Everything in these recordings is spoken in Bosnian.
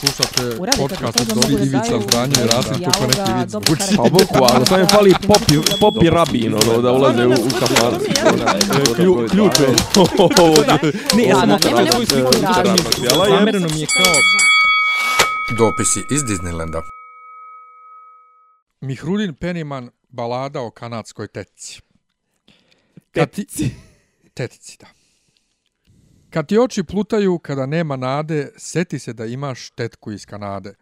Slušate Uradite podcast od Dobri Ivica Zdranje i Rasim neki vic dobro zvuči. karakter. Pa boku, ali sam je fali popi, popi rabin, ono, da ulaze u, u. Klju- Ključ je. Ne, ja sam svoju sliku. Zamereno mi je kao... Dopisi iz Disneylanda. Mihrudin Penniman balada o kanadskoj tetci. Kad ti... Tetici, da. Kad ti oči plutaju kada nema nade, seti se da imaš tetku iz Kanade.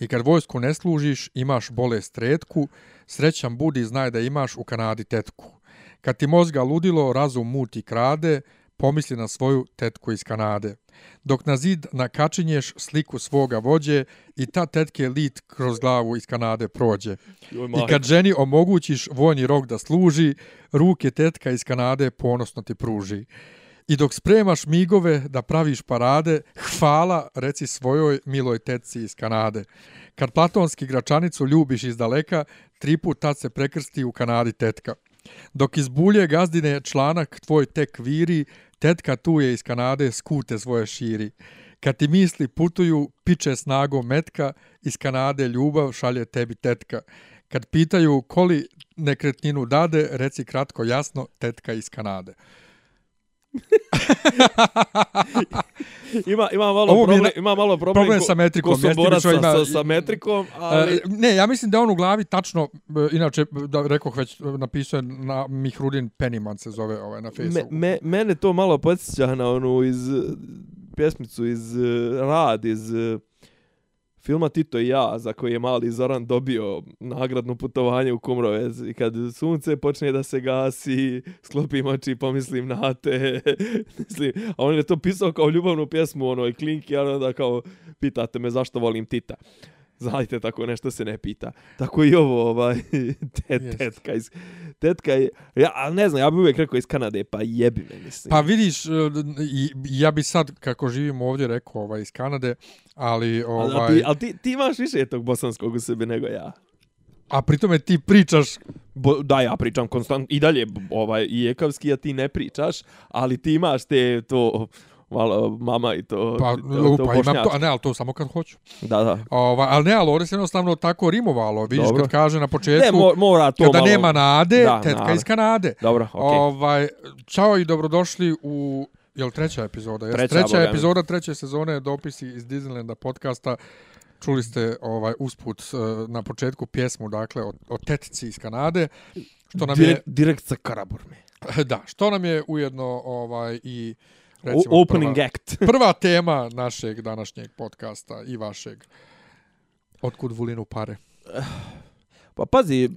I kad vojsku ne služiš, imaš bolest redku, srećan budi znaj da imaš u Kanadi tetku. Kad ti mozga ludilo, razum muti krade, pomisli na svoju tetku iz Kanade. Dok na zid nakačinješ sliku svoga vođe i ta tetke lit kroz glavu iz Kanade prođe. I kad ženi omogućiš vojni rok da služi, ruke tetka iz Kanade ponosno ti pruži. I dok spremaš migove da praviš parade, hvala reci svojoj miloj tetci iz Kanade. Kad platonski gračanicu ljubiš iz daleka, tri puta tad se prekrsti u Kanadi tetka. Dok iz bulje gazdine članak tvoj tek viri, tetka tu je iz Kanade skute svoje širi. Kad ti misli putuju, piče snagom metka, iz Kanade ljubav šalje tebi tetka. Kad pitaju koli nekretninu dade, reci kratko jasno, tetka iz Kanade. Ima, ima malo Ovo je problem, na- ima malo problem, problem ko- sa metrikom, Ko su jeste borac što ima- sa, sa metrikom, ali... E, ne, ja mislim da on u glavi tačno, e, inače, da rekoh već, e, napisao je na Mihrudin Penniman se zove ovaj, na me, Facebooku. me, mene to malo podsjeća na onu iz eh, pjesmicu iz Rad iz eh, filma Tito i ja za koji je mali Zoran dobio nagradno putovanje u Kumrovec i kad sunce počne da se gasi sklopim oči i pomislim na te. Mislim, a on je to pisao kao ljubavnu pjesmu onoj klinki a onda kao pitate me zašto volim Tita. Znajte, tako nešto se ne pita. Tako i ovo, ovaj, tet, tetka iz... Tetka je... Ja, ali ne znam, ja bih uvijek rekao iz Kanade, pa jebi me, mislim. Pa vidiš, e, ja bi sad, kako živim ovdje, rekao ovaj, iz Kanade, ali, Ali, ovaj, ti, ali ti, ti imaš više tog bosanskog u sebi nego ja. a pritome ti pričaš, Bo, da, ja pričam konstant i dalje ovaj, i ekavski, a ti ne pričaš, ali ti imaš te to malo mama i to, pa, to, imam to, bošnjačko. a ne, ali to samo kad hoću. Da, da. Ovaj, ali ne, ali ovdje se jednostavno tako rimovalo. Vidiš Dobro. kad kaže na početku, Ne, mo, mora to kada malo... nema nade, Da, tetka nade. iz Kanade. Dobro, okej. Okay. Ovaj, čao i dobrodošli u jel treća epizoda? Jes, Treća, treća boga mi. epizoda treće sezone dopisi iz Disneylanda podcasta. Čuli ste ovaj usput eh, na početku pjesmu dakle o, o tetci iz Kanade što nam direkt, direkt sa Karaburme. je da, što nam je ujedno ovaj i recimo O, opening prva, act. prva tema našeg današnjeg podcasta i vašeg. Otkud Vulinu pare? Pa pazi, e,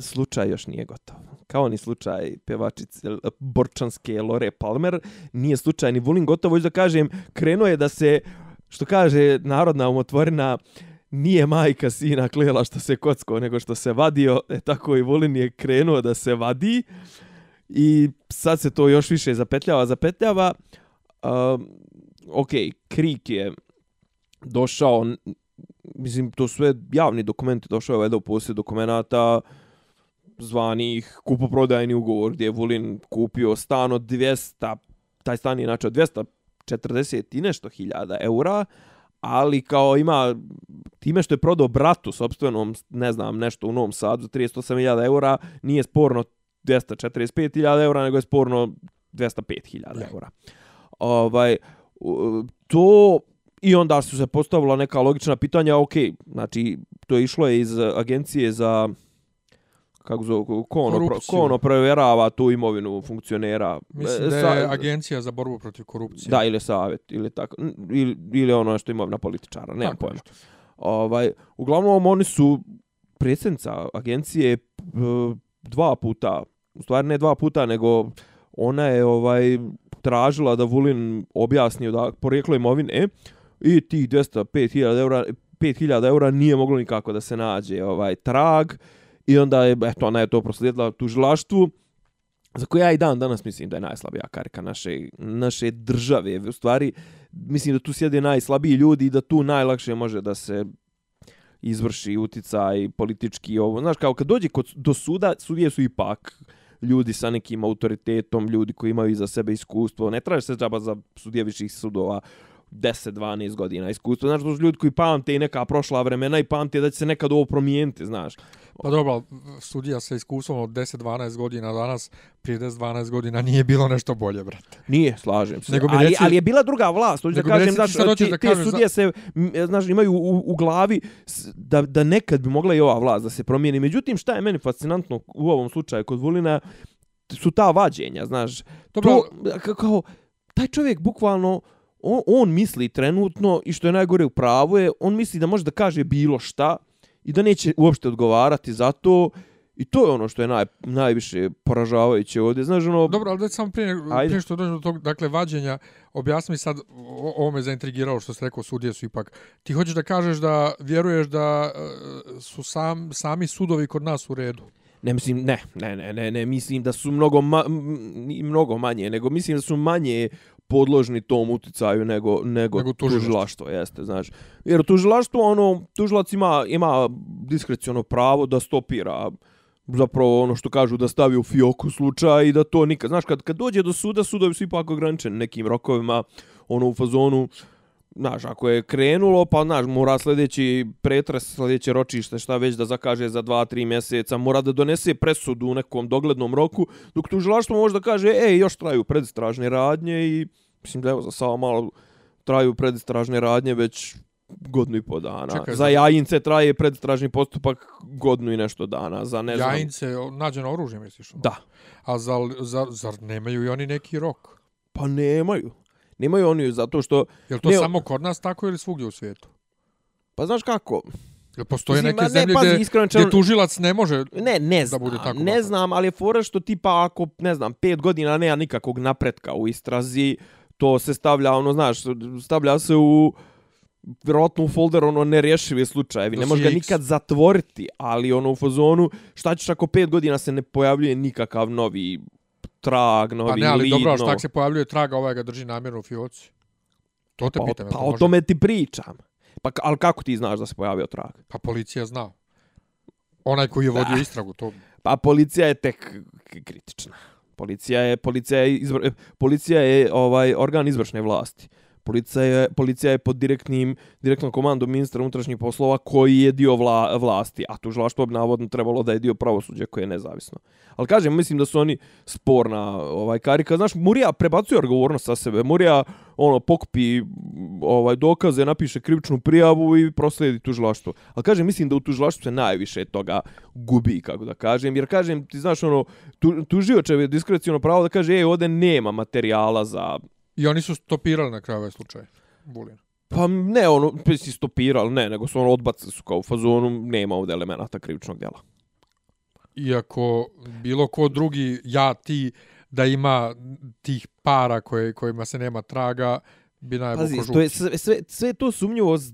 slučaj još nije gotov. Kao ni slučaj pevačice borčanske Lore Palmer, nije slučaj ni Vulin gotov, hoću da kažem, krenuo je da se, što kaže narodna umotvorina, nije majka sina klela što se kocko, nego što se vadio, e, tako i Vulin je krenuo da se vadi i sad se to još više zapetljava, zapetljava. Ehm, um, ok, Krik je došao, mislim, to sve javni dokumenti, došao je valjda u posljed dokumentata zvanih kupoprodajni ugovor gdje je Vulin kupio stan od 200, taj stan je inače od 240 i nešto hiljada eura, ali kao ima, time što je prodao bratu sobstvenom, ne znam, nešto u Novom Sadu za 38.000 eura, nije sporno 245.000 eura, nego je sporno 205.000 Ja. eura. Ovaj, to i onda su se postavila neka logična pitanja, ok, znači to je išlo je iz agencije za kako zove, ko ono, pro, ko ono provjerava tu imovinu funkcionera. Mislim E, da sa- je agencija za borbu protiv korupcije. Da, ili savjet, ili tako, ili, ili ono što imovina političara, nemam pojma. nešto. Ovaj, uglavnom, oni su predsjednica agencije dva puta, u stvari ne dva puta, nego ona je ovaj tražila da Vulin objasni da porijeklo imovine e, i tih 205.000 eura 5000 eura nije moglo nikako da se nađe ovaj trag i onda je eto ona je to proslijedila tužilaštvu za koje ja i dan danas mislim da je najslabija karika naše, naše države. U stvari, mislim da tu sjede najslabiji ljudi i da tu najlakše može da se izvrši uticaj politički ovo. Znaš, kao kad dođe kod, do suda, sudije su ipak ljudi sa nekim autoritetom, ljudi koji imaju iza sebe iskustvo. Ne traže se džaba za sudije viših sudova. 10-12 godina iskustva. Znaš, to su ljudi koji pamte i neka prošla vremena i pamte da će se nekad ovo promijeniti, znaš. Pa dobro, sudija sa iskustvom od 10-12 godina danas, prije 10-12 godina nije bilo nešto bolje, brate. Nije, slažem se. Nego mi ali, reci- ali je bila druga vlast. Hoću da kažem, reci, znaš, ti ti, da te kažeš za- sudije se, znaš, imaju u, u glavi da, da nekad bi mogla i ova vlast da se promijeni. Međutim, šta je meni fascinantno u ovom slučaju kod Vulina, su ta vađenja, znaš. Dobro, to, ka- kao, taj čovjek bukvalno, on, on misli trenutno, i što je najgore u pravu je, on misli da može da kaže bilo šta i da neće uopšte odgovarati za to. I to je ono što je naj, najviše poražavajuće ovdje. Znaš, ono... Dobro, ali da samo prije, Ajde. prije što dođemo do tog, dakle, vađenja, objasni mi sad, o- ovo me zaintrigiralo što ste rekao, sudije su ipak. Ti hoćeš da kažeš da vjeruješ da e, su sam, sami sudovi kod nas u redu? Ne mislim, ne, ne, ne, ne, ne, mislim da su mnogo, ma, mnogo manje, nego mislim da su manje podložni tom uticaju nego, nego, Nego tužilaštvo. tužilaštvo, jeste, znaš. Jer tužilaštvo, ono, tužilac ima, ima diskreciono pravo da stopira zapravo ono što kažu da stavi u fioku slučaj i da to nikad, znaš, kad, kad dođe do suda, sudovi su ipak ograničeni nekim rokovima, ono u fazonu, Znaš, ako je krenulo, pa znaš, mora sljedeći pretres, sljedeće ročište, šta već da zakaže za 2-3 mjeseca, mora da donese presudu u nekom doglednom roku, dok tužilaštvo može da kaže, ej, još traju predistražne radnje i, mislim da evo za samo malo traju predistražne radnje već godinu i po dana. Čekaj, za za- jajince traje predistražni postupak godinu i nešto dana, za ne znam... Jajince, o, nađeno oružje, misliš? Da, A zar, zar, zar nemaju i oni neki rok? pa nemaju. Nemaju oni zato što, Je to Ne, samo kod nas tako ili svugdje u svijetu? pa znaš kako, Jel postoje Mislim, neke ne, zemlje pazi, gdje, iskreno gdje rečeno- tužilac ne može... Ne, ne da znam, bude tako ne makar. znam, ali je fora što tipa ako, ne znam, pet godina nema nikakvog napretka u istrazi, to se stavlja, ono, znaš, stavlja se u vjerojatno u folder ono nerješive slučajevi. Ne može ga nikad zatvoriti, ali ono u fazonu, šta ćeš ako pet godina se ne pojavljuje nikakav novi trag, novi Pa ne, ali lead, dobro, a novo- šta ako se pojavljuje traga, ovaj ga drži namjerno u fioci? To te Pa, pitam. pa to o tome ti pričam. Pa, ali kako ti znaš da se pojavio trag? Pa policija zna. Onaj koji je vodio istragu, to... Pa policija je tek kritična. Policija je policija je izvr, policija je ovaj organ izvršne vlasti. Policija je, policija je pod direktnim, direktnom komandom ministra unutrašnjih poslova koji je dio vla, vlasti, a tužilaštvo bi navodno trebalo da je dio pravosuđa koje je nezavisno. Ali kažem, mislim da su oni sporna ovaj karika. Znaš, Murija prebacuje odgovornost sa sebe. Murija ono pokupi ovaj dokaze, napiše krivičnu prijavu i prosledi tužilaštvo. Ali kažem, mislim da u tužilaštvu se najviše toga gubi, kako da kažem. Jer kažem, ti znaš, ono, tu, tužiočev je diskrecijno pravo da kaže, ej, ovdje nema materijala za I oni su stopirali na kraju ovaj slučaj. Bulin. Pa ne, ono, si stopirali, ne, nego su ono odbacili su kao u fazonu, nema ovdje elemenata krivičnog djela. Iako bilo ko drugi, ja, ti, da ima tih para koje, kojima se nema traga, bi najbolj Pazi, to je sve, sve, sve to sumnjivo s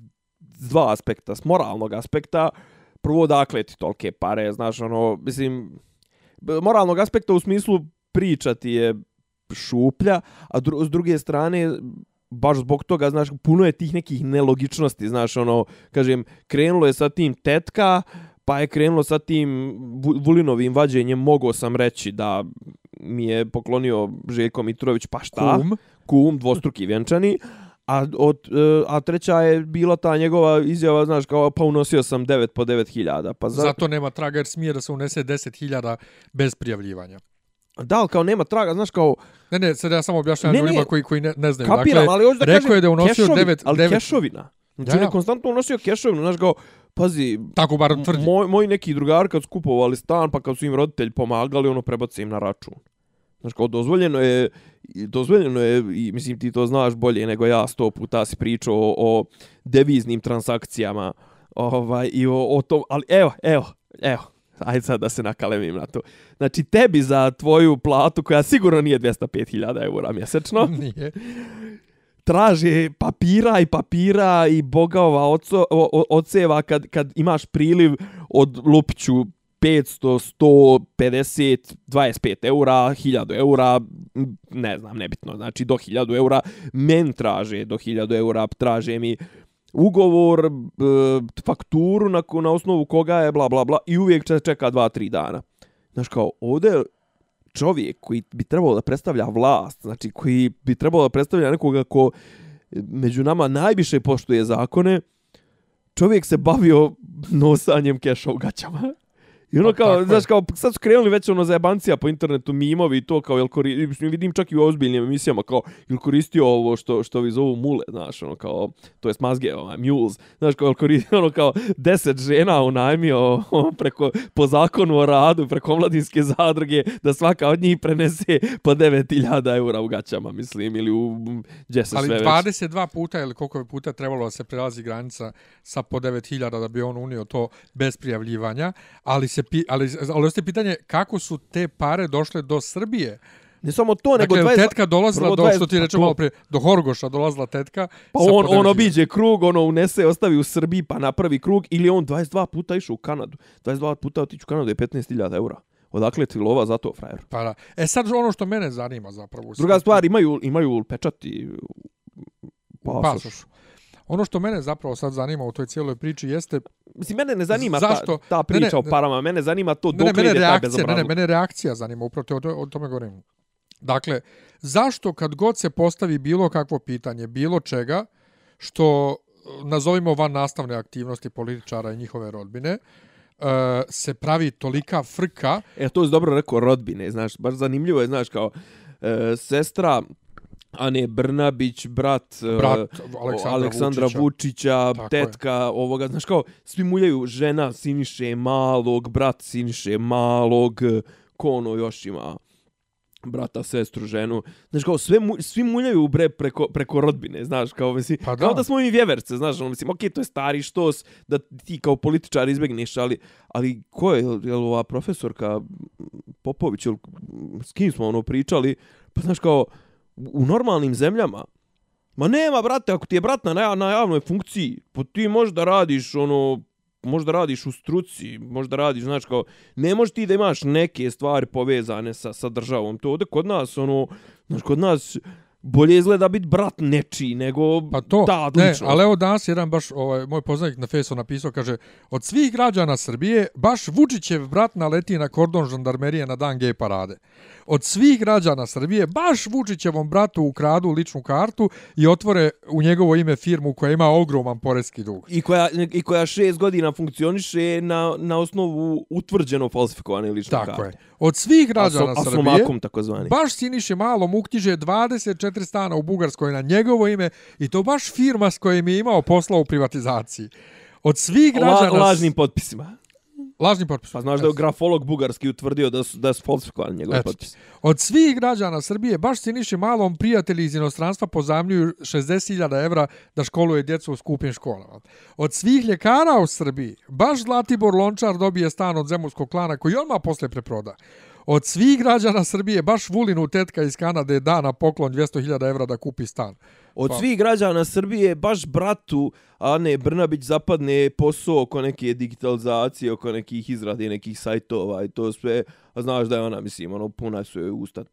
s dva aspekta. S moralnog aspekta, prvo dakle ti tolke pare, znaš, ono, mislim, moralnog aspekta u smislu pričati je šuplja, a dru, s druge strane, baš zbog toga, znaš, puno je tih nekih nelogičnosti, znaš, ono, kažem, krenulo je sa tim tetka, pa je krenulo sa tim Vu- Vulinovim vađenjem, mogao sam reći da mi je poklonio Željko Mitrović, pa šta? Kum, kum, dvostruki vjenčani, a, od, e, a treća je bila ta njegova izjava, znaš, kao pa unosio sam 9 po 9 hiljada. Pa za... zato nema traga jer smije da se unese 10.000 bez prijavljivanja. Da, ali kao nema traga, znaš, kao Ne, ne, sad ja samo objašnjam Ne, ljudima koji, koji ne, ne znaju. kapiram, dakle, ali hoću da rekao kažem, je da je unosio kešovi- devet- ali devet- kešovina. Znači, Da, on da. je konstantno unosio kešovinu, znaš, kao, pazi, tako bar tvrdi. moj, moji neki drugari kad su kupovali stan, pa kad su im roditelji pomagali, ono prebace im na račun. Znaš, kao, dozvoljeno je, dozvoljeno je, i mislim ti to znaš bolje nego ja, sto puta si pričao o, o deviznim transakcijama, ovaj, i o, o tom, ali evo, evo, evo, ajde sad da se nakalemim na to. Znači, tebi za tvoju platu, koja sigurno nije 205.000 eura mjesečno, Nije. traže papira i papira i bogova oco, o, oceva kad, kad imaš priliv od Lupiću 500, 100, 50, 25 eura, 1000 eura, ne znam, nebitno, znači do 1000 eura, men traže do 1000 eura, traže mi ugovor, e, fakturu na, na osnovu koga je, bla, bla, bla, i uvijek čeka 2-3 dana. Znaš kao, ovdje čovjek koji bi trebao da predstavlja vlast, znači koji bi trebao da predstavlja nekoga ko među nama najviše poštuje zakone, čovjek se bavio nosanjem keša u gaćama. I ono Pa, kao, je. znaš, kao, sad su krenuli već ono zajebancija po internetu, mimovi i to, kao, jel kori, mislim, vidim čak i u ozbiljnim emisijama, kao, jel koristio ovo što, što vi zovu mule, znaš, ono, kao, to je mazge, ovaj, mules, znaš, kao, jel koristio, ono, kao, deset žena unajmio preko, po zakonu o radu, preko mladinske zadruge, da svaka od njih prenese po 9000 eura u gaćama, mislim, ili u, gdje se Ali sve već. 22 puta ili koliko je puta trebalo da se prelazi granica sa po 9000 da bi on unio to bez prijavljivanja, ali se pi, ali ali ostaje pitanje kako su te pare došle do Srbije. Ne samo to, nego Dakle, 20 tetka dolazila do 20 što ti pa rečemo malo prije, do Horgoša dolazila tetka. Pa on, on 9000. obiđe krug, ono unese, ostavi u Srbiji, pa napravi krug, ili on 22 puta išao u Kanadu. 22 puta otići u Kanadu je 15.000 eura. Odakle ti lova za to, frajer? Pa da. E sad ono što mene zanima zapravo. Druga stvar, imaju, imaju pečati pasoš. pasoš. Ono što mene zapravo sad zanima u toj cijeloj priči jeste Mislim, mene ne zanima Zašto? ta, ta priča Ne, ne, o parama, mene zanima to ne, dok ne, mene ide taj reakcija, ne, ne, bezobrazluk. mene reakcija zanima, upravo te, o, o tome govorim. Dakle, zašto kad god se postavi bilo kakvo pitanje, bilo čega, što e, nazovimo van nastavne aktivnosti političara i njihove rodbine, e, se pravi tolika frka, E, to je dobro rekao rodbine, znaš, baš zanimljivo je, znaš, kao e, sestra Ane Brnabić, brat, e, brat Aleksandra, Aleksandra Vučića. Vučića, Tako je. tetka ovoga, znaš kao, svi muljaju žena Siniše Malog, brat Siniše Malog, ko ono još ima brata, sestru, ženu. Znaš kao, sve mu, svi muljaju bre preko, preko rodbine, znaš, kao, mislim, Pa da. kao da smo mi vjeverce, znaš, ono, mislim, okej, to je stari štos, da ti kao političar izbegneš, ali, ali ko je, je li ova profesorka Popović, ili s kim smo ono pričali, pa znaš kao, u normalnim zemljama, Ma nema, brate, ako ti je brat na, na javnoj funkciji, pa ti možda radiš, ono, možda radiš u struci, možda radiš, znaš, kao, ne možeš ti da imaš neke stvari povezane sa, sa državom. To ovde kod nas, ono, znaš, kod nas bolje izgleda biti brat nečiji nego Pa to, ta ne, ali evo danas jedan baš, ovaj, moj poznanik na Fesu napisao, kaže, od svih građana Srbije, baš Vučićev brat naleti na kordon žandarmerije na dan gej parade. Od svih građana Srbije, baš Vučićevom bratu ukradu ličnu kartu i otvore u njegovo ime firmu koja ima ogroman porezki dug. I koja, I koja šest godina funkcioniše na, na osnovu utvrđeno falsifikovane lične Tako karte. je. Od svih građana Asom- Srbije, Asomakom, takozvani. baš Siniše Malom uknjiže 24 stana u Bugarskoj na njegovo ime i to baš firma s kojim je imao posla u privatizaciji. Od svih građana... La, lažnim potpisima. Lažni potpis. Pa znaš da je grafolog bugarski utvrdio da su, da su falsifikovani njegovi Eto. potpisi. Od svih građana Srbije, baš Siniše Malom prijatelji iz inostranstva pozamljuju 60.000 evra da školuje djecu u skupim školama. Od svih ljekara u Srbiji, baš Zlatibor Lončar dobije stan od zemurskog klana koji odmah posle preproda. Od svih građana Srbije, baš Vulinu tetka iz Kanade da na poklon 200.000 evra da kupi stan. Od Pa- svih građana Srbije, baš bratu Ane Brnabić zapadne posao oko neke digitalizacije, oko nekih izrade nekih sajtova i to sve. A znaš da je ona, mislim, ono, puna su joj usta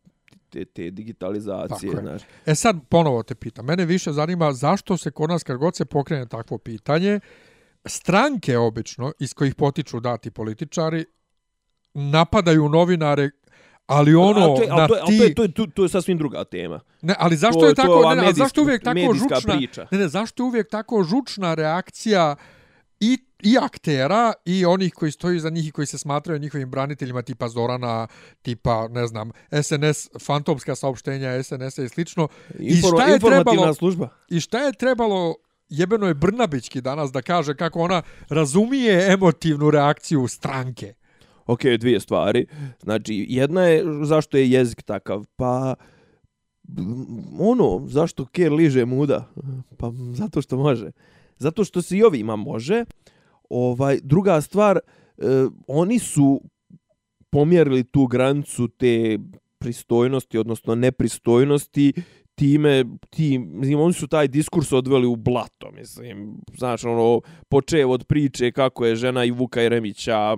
te, te digitalizacije, Tako je. znaš. E sad ponovo te pitam. Mene više zanima zašto se kod nas kad god se pokrene takvo pitanje, stranke obično iz kojih potiču dati političari napadaju novinare ali ono A to je, na to, je, ti... to, je, to, je, to, to je sasvim druga tema. Ne, ali zašto To- je to je tako, ova ne, ali zašto je uvijek tako žučna, priča. ne, ne, zašto je uvijek tako žučna reakcija i i aktera i onih koji stoji za njih i koji se smatraju njihovim braniteljima tipa Zorana, tipa, ne znam, SNS, fantomska saopštenja SNS-a i slično. I šta je trebalo, služba. I šta je trebalo jebeno je Brnabićki danas da kaže kako ona razumije emotivnu reakciju stranke. Ok, dvije stvari. Znači, jedna je zašto je jezik takav. Pa, ono, zašto Ker liže muda? Pa, zato što može. Zato što se i ovima može. Ovaj, druga stvar, eh, oni su pomjerili tu granicu te pristojnosti, odnosno nepristojnosti, time, ti, mislim, oni su taj diskurs odveli u blato, mislim, znaš, ono, počeo od priče kako je žena i Vuka Jeremića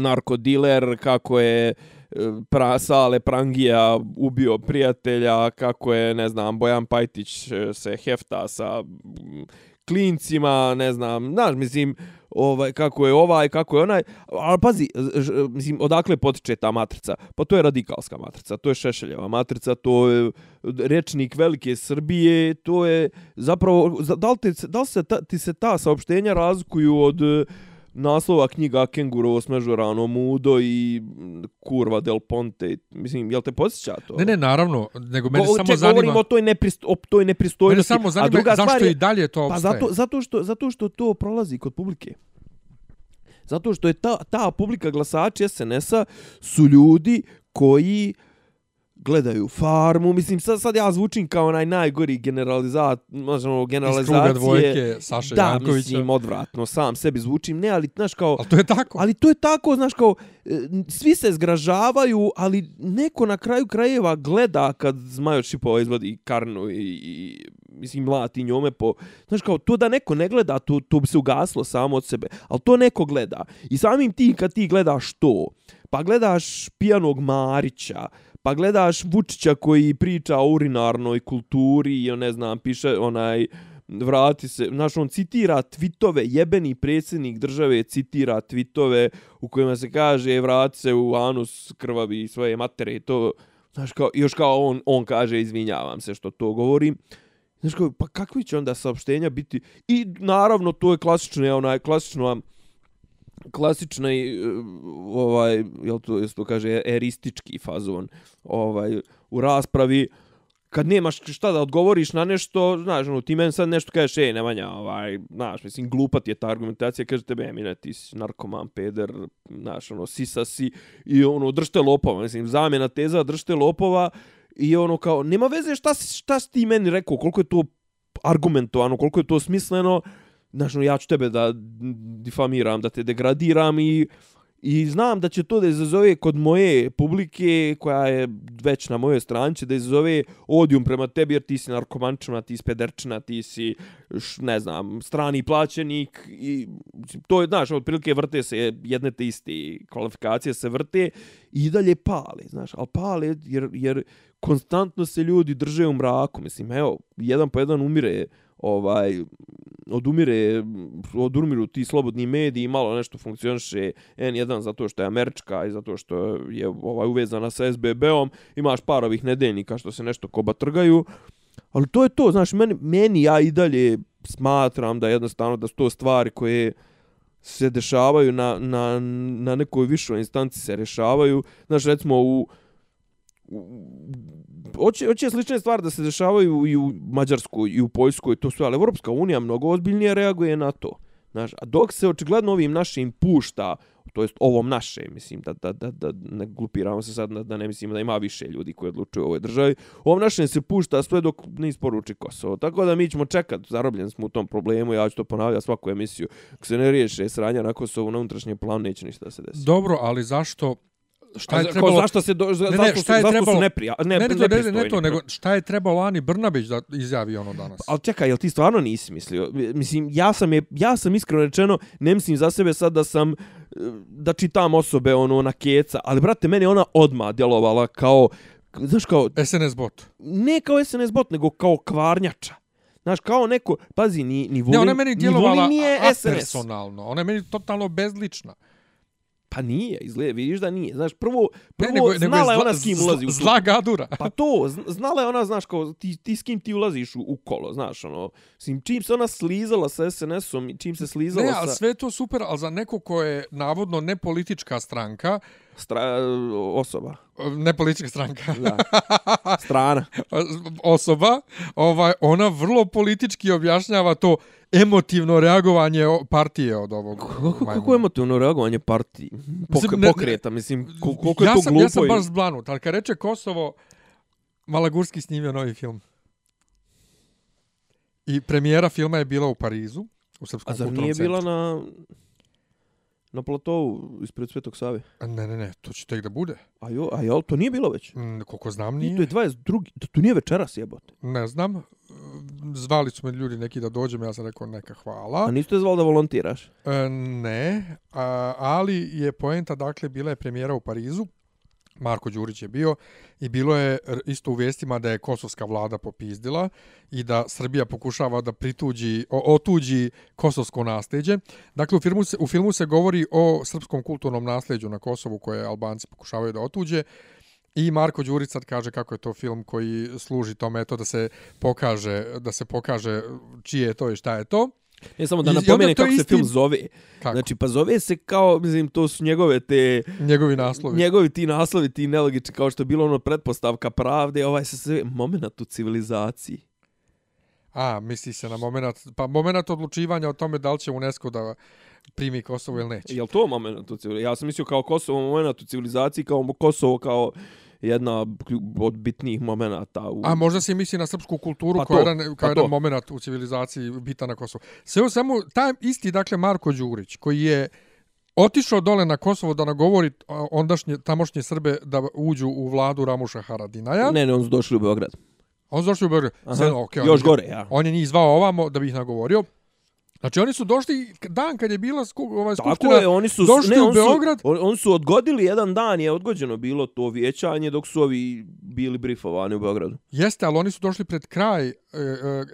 narkodiler, kako je e, pra, Sale Prangija ubio prijatelja, kako je, ne znam, Bojan Pajtić e, se hefta sa klincima, ne znam, znaš, mislim, ovaj, kako je ovaj, kako je onaj, ali pazi, ž, mislim, odakle potiče ta matrica? Pa to je radikalska matrica, to je Šešeljeva matrica, to je e, rečnik Velike Srbije, to je zapravo, da li, te, da li se ta, ti se ta saopštenja razlikuju od naslova knjiga Kengurovo smežurano mudo i Kurva del Ponte. Mislim, jel te posjeća to? Ne, ne, naravno. Nego mene Go, samo ček, zanima... govorimo o toj, neprist, o toj nepristojnosti. Mene samo zanima A druga zašto je, i dalje to Pa obstaje. zato, zato, što, zato što to prolazi kod publike. Zato što je ta, ta publika glasači SNS-a su ljudi koji gledaju farmu, mislim sad, sad ja zvučim kao onaj najgori generalizat, možemo Iz generalizacije. kruga dvojke Saše da, Jankovića. mislim, odvratno, sam sebi zvučim, ne, ali, znaš, kao, Ali to je tako. ali to je tako, znaš, kao, e, svi se zgražavaju, ali neko na kraju krajeva gleda kad Zmajo Šipova izvadi karnu i, i mislim, mlati njome po... Znaš, kao, to da neko ne gleda, to, to bi se ugaslo samo od sebe, ali to neko gleda. I samim ti, kad ti gledaš to, pa gledaš pijanog Marića, pa gledaš Vučića koji priča o urinarnoj kulturi i, ne znam, piše onaj vrati se, znaš, on citira tvitove, jebeni predsjednik države citira tvitove u kojima se kaže vrati se u anus krvavi svoje matere to, znaš, kao, još kao on, on kaže izvinjavam se što to govorim. Znaš, kao, pa kakvi će onda saopštenja biti? I naravno, to je klasično, onaj, klasično, klasični e, ovaj jel to jel to kaže eristički fazon ovaj u raspravi. Kad nemaš šta da odgovoriš na nešto, znaš, ono, ti meni sad nešto kažeš, ej, Nemanja, ovaj, znaš, mislim, glupa ti je ta argumentacija, kaže tebe, Emine, ti si narkoman, peder, znaš, ono, sisa si, i ono, držte lopova, mislim, zamjena teza, držte lopova, i ono, kao, nema veze šta, si, šta si ti meni rekao, koliko je to argumentovano, koliko je to smisleno, znaš, no, ja ću tebe da difamiram, da te degradiram i I znam da će to da izazove kod moje publike, koja je već na mojoj stranci, da izazove odijum prema tebi, jer ti si narkomančina, ti si pederčina, ti si, š, ne znam, strani plaćenik. I to je, znaš, otprilike vrte se jedne te iste kvalifikacije se vrte i dalje pale, znaš, ali pale jer, jer konstantno se ljudi drže u mraku. Mislim, evo, jedan po jedan umire ovaj odumire odumiru ti slobodni mediji malo nešto funkcioniše N1 zato što je američka i zato što je ovaj uvezana sa SBB-om imaš par ovih nedeljnika što se nešto koba trgaju. Ali to je to znaš meni, meni ja i dalje smatram da jednostavno da su to stvari koje se dešavaju na, na, na nekoj višoj instanci se rešavaju. Znaš recimo u Hoće, hoće slične stvari da se dešavaju i u Mađarskoj i u Poljskoj, to sve, ali Evropska unija mnogo ozbiljnije reaguje na to. Znaš, a dok se očigledno ovim našim pušta, to jest ovom naše, mislim, da, da, da, da ne glupiramo se sad, da ne mislimo da ima više ljudi koji odlučuju u ovoj državi, ovom našem se pušta sve dok ne isporuči Kosovo. Tako da mi ćemo čekat, zarobljeni smo u tom problemu, ja ću to ponavljati svaku emisiju. Ako se ne riješe sranja na Kosovu na unutrašnjem planu, neće ništa da se desi. Dobro, ali zašto šta je trebalo... Ko, zašto se do, za, Ne, ne, zašto, šta je zašto trebalo- su neprija, ne, ne, ne, to, ne, ne, to, nego šta je trebalo Ani Brnabić da izjavi ono danas? Ali čekaj, jel ti stvarno nisi mislio? Mislim, ja sam, je, ja sam iskreno rečeno, ne mislim za sebe sad da sam, eh, da čitam osobe ono na keca, ali brate, meni ona odma djelovala kao, znaš kao, SNS bot. ne kao SNS bot, nego kao kvarnjača. Znaš, kao neko, pazi, ni, ni Vulin, Ne, ona meni ni djelovala Vulin nije SNS. personalno. Ona je meni totalno bezlična. Pa nije, izgleda, vidiš da nije. Znaš, prvo, prvo Ne, nego, nego znala je zla- ona s kim ulazi u Zla gadura. Pa to, zn- znala je ona, znaš, kao, ti, ti s kim ti ulaziš u, u kolo, znaš, ono, mislim, čim se ona slizala sa SNS-om, i čim se slizala Ne, ali sa sve je to super, ali za neko ko je navodno ne politička stranka, stra, osoba, ne politička stranka, da, strana. osoba, ovaj, ona vrlo politički objašnjava to emotivno reagovanje partije od ovog. Kako, kako emotivno reagovanje partiji? Pok, Mislim, ne- pokreta, mislim, kol- koliko je ja to sam, glupo. Ja sam i- baš zblanut, ali kad reče Kosovo, Malagurski snimio novi film. I premijera filma je bila u Parizu, u Srpskom A zar kulturnom nije centru. bila na, na platovu ispred Svetog Save? A Ne, ne, ne, to će tek da bude. A jo, a jel, to nije bilo već? Mm, koliko znam Nije. nije. To je 22. To, to nije večeras jebote. Ne znam. Zvali su me ljudi neki da dođem, ja sam rekao neka hvala. A niste te zvali da volontiraš? E, ne, a, ali je poenta, dakle, bila je premijera u Parizu, Marko Đurić je bio i bilo je isto u vijestima da je kosovska vlada popizdila i da Srbija pokušava da prituđi, o, otuđi kosovsko nasljeđe. Dakle, u filmu, se, u filmu se govori o srpskom kulturnom nasljeđu na Kosovu koje Albanci pokušavaju da otuđe. I Marko Đurić sad kaže kako je to film koji služi tome to da se pokaže da se pokaže čije je to i šta je to. Ne samo da napomene kako se isti- film zove. Kako? Znači, pa zove se kao, mislim, to su njegove te, Njegovi naslovi. njegovi ti naslovi, ti nelogični, kao što je bilo ono pretpostavka pravde, ovaj se sve moment u civilizaciji. A, misli se na moment, pa moment odlučivanja o tome da li će UNESCO da primi Kosovo ili neće. Jel to moment u civilizaciji? Ja sam mislio kao Kosovo moment u civilizaciji, kao Kosovo kao jedna od bitnijih momenata. U... A možda se misli na srpsku kulturu Pa koja je jedan, pa jedan moment u civilizaciji bitan na Kosovu. Sve u svemu, taj isti, dakle, Marko Đurić, koji je otišao dole na Kosovo da nagovori ondašnje, tamošnje Srbe da uđu u vladu Ramuša Haradinaja. Ne, ne, on su došli u Beograd. On su došli u Beograd. Aha, Sve, okay, on još je- gore, ja. On je njih zvao ovamo da bi ih nagovorio. Znači, oni su došli dan kad je bila sku, ovaj, Tako skupština, je, oni su došli ne, u oni su- Beograd. On, on su odgodili jedan dan je odgođeno bilo to vijećanje dok su ovi bili brifovani u Beogradu. Jeste, ali oni su došli pred kraj e, e,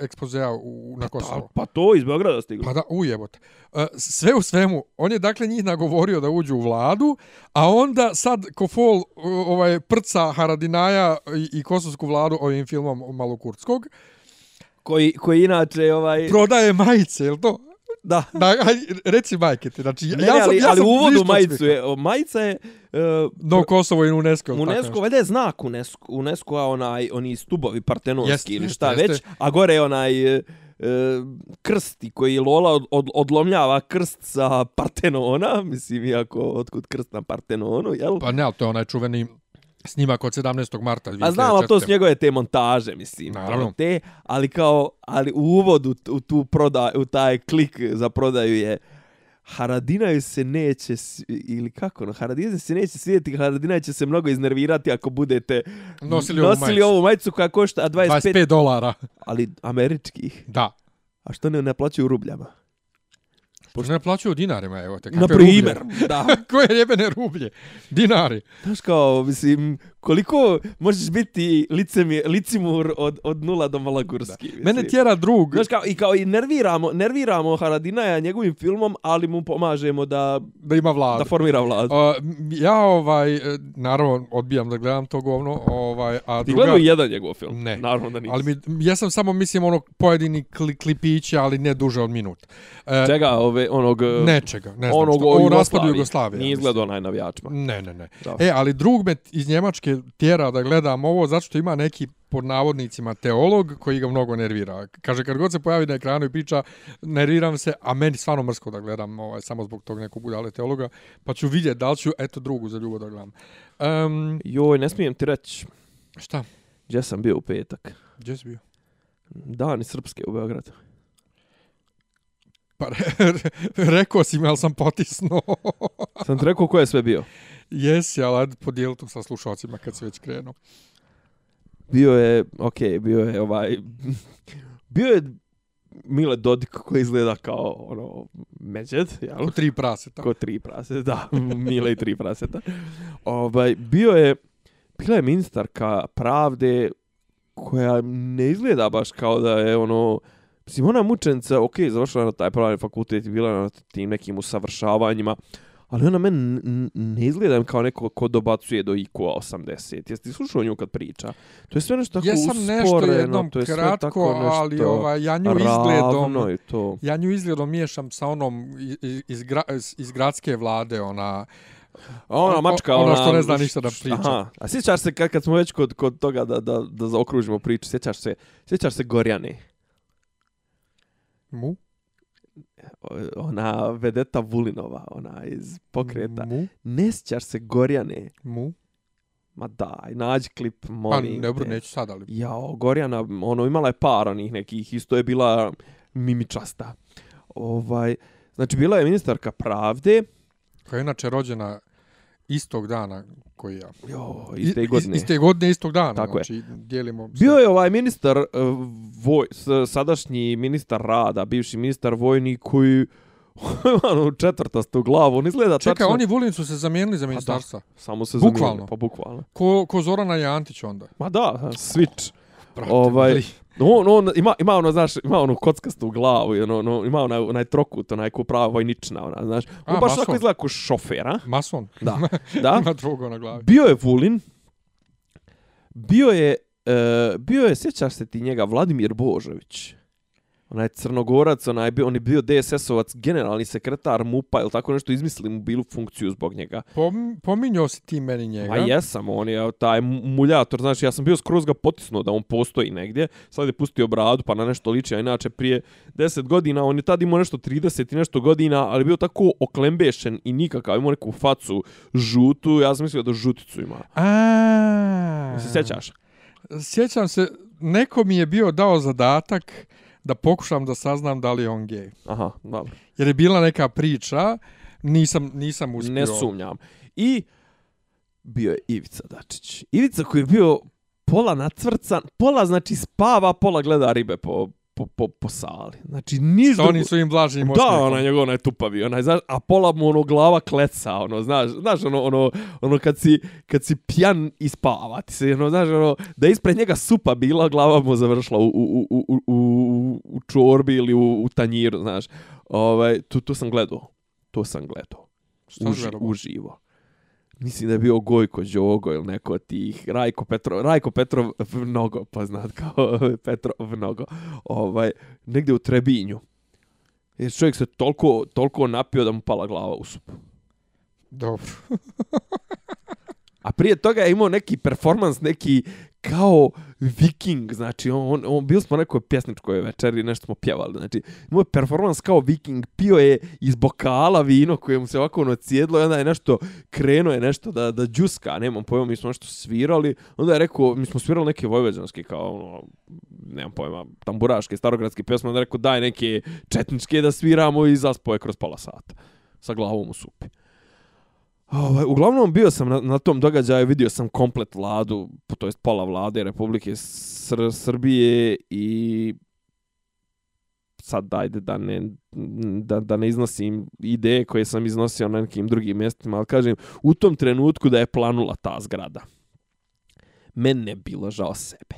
ekspozea u, na Kosovo. Pa, pa to iz Beograda stigli. Pa da, ujebote. E, Sve u svemu, on je dakle njih nagovorio da uđu u vladu, a onda sad Kofol ovaj, prca Haradinaja i, i kosovsku vladu ovim filmom Malokurtskog. Koji, koji inače ovaj... Prodaje majice, je to? Da. Da, aj, reci majke ti. Znači, Ne, ja sam, ali, ja ali sam u uvodu majicu je, majica je uh, No Kosovo i UNESCO. UNESCO, valjda je znak UNESCO, UNESCO a onaj, oni stubovi partenonski Jeste, ili jeste, šta jeste. već, a gore je onaj e, krsti koji Lola od, od, odlomljava krst sa Partenona, mislim, iako otkud krst na Partenonu, jel? Pa ne, ali to je onaj čuveni snimak od 17. marta 2004. A znam, ali to su njegove te montaže, mislim. Naravno. Te, ali kao, ali u uvodu u tu proda, u taj klik za prodaju je Haradinaju se neće, ili kako, no, Haradinaju se neće svidjeti, Haradinaj će se mnogo iznervirati ako budete Nosili ovu nosili majicu. ovu majicu koja košta 25, 25 dolara. ali američkih. Da. A što ne naplaćuju u rubljama? Pošto ne plaćaju dinarima, evo te. Na kakve primjer, rublje. da. Koje jebene rublje? Dinari. Znaš kao, mislim, koliko možeš biti licemi, licimur od, od nula do malagurski. mislim. Mene tjera drug. Znaš kao, i kao i nerviramo, nerviramo Haradinaja njegovim filmom, ali mu pomažemo da, da ima vladu. da formira vladu. Uh, ja ovaj e, naravno odbijam da gledam to govno, ovaj a Ti druga gledao jedan njegov film? Ne. Naravno da nisi. ali mi ja sam samo mislim ono pojedini kli, klipića, ali ne duže od minut. E, Čega, ove, onog... e, Nečega, ne znam. onog što, o o raspadu Jugoslavije. Nije izgledao onaj navijačima. Ne, ne, ne. Da. E, ali drug me iz Njemačke tjera da gledam ovo zato što ima neki pod navodnicima teolog koji ga mnogo nervira. Kaže, kad god se pojavi na ekranu i priča, nerviram se, a meni stvarno mrsko da gledam ovaj, samo zbog tog nekog budale teologa, pa ću vidjeti da li ću, eto, drugu za ljubav da gledam. Um, Joj, ne smijem ti reći, šta? gdje sam bio u petak? Gdje si bio? Dani Srpske u Beogradu. Pa re, rekao si me, ali sam potisnuo. Sam ti rekao ko je sve bio? Jesi, ali ajde podijeli to sa slušalcima kad se već krenu. Bio je, okej, okay, bio je ovaj... bio je Mile Dodik koji izgleda kao ono međed, jel? U tri praseta. Ko tri praseta, da, Mile i tri praseta. Ovaj, bio je, bila je ministarka pravde koja ne izgleda baš kao da je ono, mislim, ona mučenica, ok, završila na taj pravni fakultet bila na tim nekim usavršavanjima, ali ona meni ne izgleda kao neko ko dobacuje do IQ 80. Jesi ti slušao nju kad priča? To je sve nešto tako Ja sam nešto usporeno, jednom to je sve kratko, tako nešto ali ovaj, ja nju izgledom... i to. Ja nju izgledom miješam sa onom iz, iz, gra, iz gradske vlade, ona... A ona mačka, ona ona... što ne zna ništa da priča. Aha. A sjećaš se kad, kad smo već kod, kod toga da, da, da zaokružimo priču, sjećaš se, sjećaš se Gorjane? Mu? Ona vedeta Vulinova, ona iz pokreta. Mu? Ne sjećaš se Gorjane? Mu? Ma daj, nađi klip, Pa molim ne, bro, neću sad, ali... Jao, Gorjana, ono, imala je par onih nekih, isto je bila mimičasta. Ovaj, znači, bila je ministarka pravde, Koja je inače rođena istog dana koji ja. jo, iste godine. Iste godine, istog dana. Tako je. znači, dijelimo... Bio je ovaj ministar uh, voj, sadašnji ministar rada, bivši ministar vojni koji onu četvrtastu glavu, on izgleda Čekaj, tačno... oni Vulin su se zamijenili za ministarstva. Samo se Bukvalno. zamijenili, Pa bukvalno. Ko, ko Zorana Jantić onda. Ma da, switch. Brate, Ovaj, mili. on, on ima, ima ono, znaš, ima onu kockastu glavu, ono, ono, ima onaj, onaj trokut, onaj ko prava vojnična, ona, znaš. On A, baš mason. tako izgleda kao šofer, a? Mason. Da. Da. Ima drugo na glavi. Bio je Vulin, bio je, e, bio je, sjećaš se ti njega, Vladimir Božović. Onaj crnogorac, onaj, bio, on je bio DSS-ovac, generalni sekretar MUPA, ili tako nešto, izmislili mu bilu funkciju zbog njega. Pom, pominjao si ti meni njega. Ma jesam, on je taj muljator, znači ja sam bio skroz ga potisnuo da on postoji negdje, sad je pustio bradu pa na nešto liči, a inače prije 10 godina, on je tad imao nešto 30 i nešto godina, ali bio tako oklembešen i nikakav, imao neku facu žutu, ja sam mislio da žuticu ima. A, Se sjećaš? Sjećam se, neko mi je bio dao zadatak da pokušam da saznam da li je on gej. Aha, dobro. Jer je bila neka priča, nisam, nisam uspio. Ne sumnjam. I bio je Ivica Dačić. Ivica koji je bio pola nacvrcan, pola znači spava, pola gleda ribe po, po, po, po sali. Znači, niš Sa onim svojim blažnim Da, osmijehom. onaj njegov onaj tupavi, onaj, znaš, a pola mu ono glava kleca, ono, znaš, znaš, ono, ono, ono kad si, kad si pjan i spava, ti se, ono, znaš, ono, da je ispred njega supa bila, glava mu završila u, u, u, u, u, u čorbi ili u, u tanjiru, znaš. Ovaj, tu, tu sam gledao, to sam gledao. Uži, uživo. Mislim da je bio Gojko Đogo ili neko od tih, Rajko Petrov, Rajko Petrov mnogo poznat kao Petrov mnogo, ovaj, negdje u Trebinju. Jer čovjek se toliko, toliko napio da mu pala glava u supu. Dobro. A prije toga je imao neki performans, neki kao viking, znači on, on, on bili smo na nekoj pjesničkoj večeri, nešto smo pjevali, znači moj performans kao viking, pio je iz bokala vino koje mu se ovako ono cijedlo i onda je nešto, krenuo je nešto da, da džuska, nemam pojma, mi smo nešto svirali, onda je rekao, mi smo svirali neke vojvođanske kao ono, nemam pojma, tamburaške, starogradske pjesme, onda je rekao daj neke četničke da sviramo i zaspoje kroz pola sata sa glavom u supi. Ovaj, uglavnom bio sam na, na tom događaju, vidio sam komplet vladu, to jest pola vlade Republike Sr Srbije i sad dajde da ne, da, da ne iznosim ideje koje sam iznosio na nekim drugim mjestima, ali kažem, u tom trenutku da je planula ta zgrada, mene je bilo žao sebe.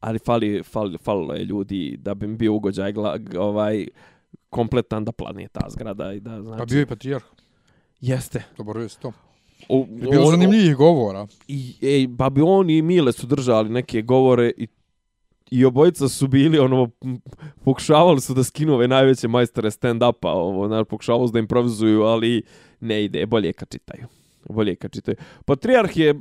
Ali fali, fali, falilo je ljudi da bi mi bio ugođaj ovaj, kompletan da plane ta zgrada i da znači Pa bio je patrijarh. Jeste Dobro je to. o, Je bilo zanimljivih govora. i ej, ba bi on i Mile su držali neke govore i i obojica su bili ono pokušavali su da skinu ove najveće majstore stand upa ovo znači pokušavali su da improvizuju ali ne ide bolje kad čitaju bolje kad čitaju patrijarh je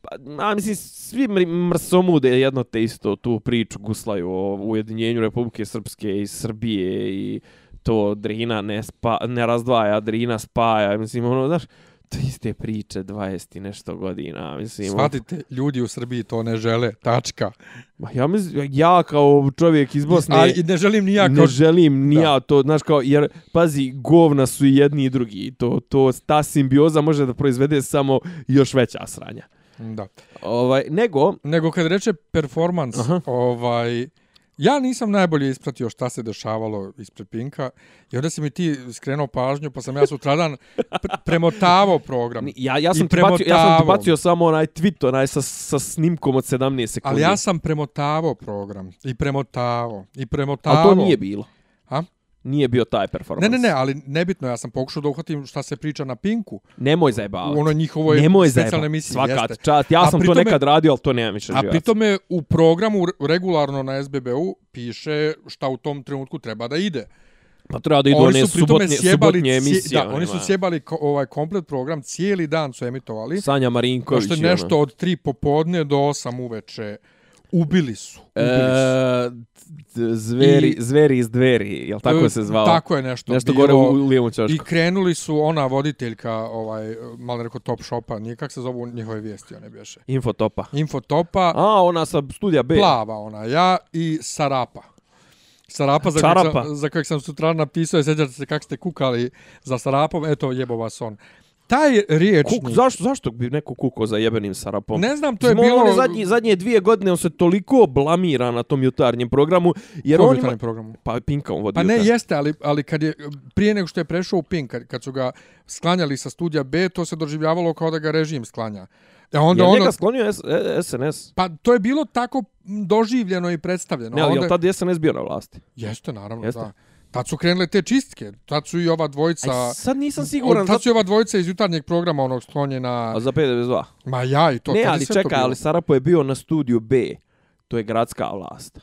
pa, a mislim svi mr- mrsomude jedno te isto tu priču guslaju o ujedinjenju Republike Srpske i Srbije i to Drina ne, spa, ne razdvaja, Drina spaja, mislim, ono, znaš, to iste priče 20 i nešto godina, mislim. ono- Shvatite, ljudi u Srbiji to ne žele. Tačka. Ma ja mislim, ja kao čovjek iz Bosne, A i ne želim ni ja ne kao... želim ni Da. ja to, znaš kao, jer, pazi, govna su i jedni i drugi, to, to, ta simbioza može da proizvede samo još veća sranja. Da. Ovaj, nego, Nego kad reče performans, Aha. ovaj... Ja nisam najbolje ispratio šta se dešavalo ispred Pinka i onda si mi ti skrenuo pažnju pa sam ja sutradan pr premotavao program. ja, ja, sam ti bacio, ja sam ti bacio samo onaj tweet, onaj sa, sa snimkom od 17 sekundi. Ali ja sam premotavao program i premotavao i premotavao. Ali to nije bilo. A? Nije bio taj performans. Ne, ne, ne, ali nebitno, ja sam pokušao da uhvatim šta se priča na Pinku. Nemoj zajebavati. U onoj njihovoj Nemoj zajebavati. emisiji. Svaka jeste. čast. Ja A sam to nekad radio, ali to nemam više A živaca. pritome u programu re- regularno na SBB-u piše šta u tom trenutku treba da ide. Pa treba da idu oni one subotnje, sjebali, subotnje emisije. da, oni su sjebali ko, ovaj komplet program, cijeli dan su emitovali. Sanja Marinković. Pošto i nešto ono. od 3 popodne do 8 uveče ubili su. Ubili su. E, zveri, I- zveri iz dveri, jel tako E, se zvalo? Tako je nešto, Nešto bilo. gore u lijevom I čošku. krenuli su ona voditeljka, ovaj, malo rekao Top Shopa, nije kak se zovu njihove vijesti, one bješe. Infotopa. Infotopa, A, ona sa studija B. plava ona, ja i Sarapa. Sarapa za kojeg, Čarapa. sam, za kojeg sam sutra napisao, i sjećate se kako ste kukali za Sarapom, eto jebo vas on. Taj riječnik... Kuk, zašto, zašto bi neko kuko za jebenim Sarapom? Ne znam, to je Mislim, bilo... on je zadnji, zadnje dvije godine on se toliko blamira na tom jutarnjem programu. Jer Kom on ima, programu? Pa Pinka on vodi Pa ne, jutarnji. jeste, ali, ali kad je, prije nego što je prešao u Pink, kad, kad su ga sklanjali sa studija B, to se doživljavalo kao da ga režim sklanja. E onda ono, sklonio S, e, SNS? pa to je bilo tako doživljeno i predstavljeno. Ne, ali onda, je tad SNS bio na vlasti? Jeste, naravno, Jeste? da. Tad su krenule te čistke. Tad su i ova dvojica... Aj, sad nisam siguran. Tad su i ova dvojica iz jutarnjeg programa onog sklonjena... A za 592? Ma ja i to. ne, ali čekaj, ali Sarapo je bio na studiju B. To je gradska vlast.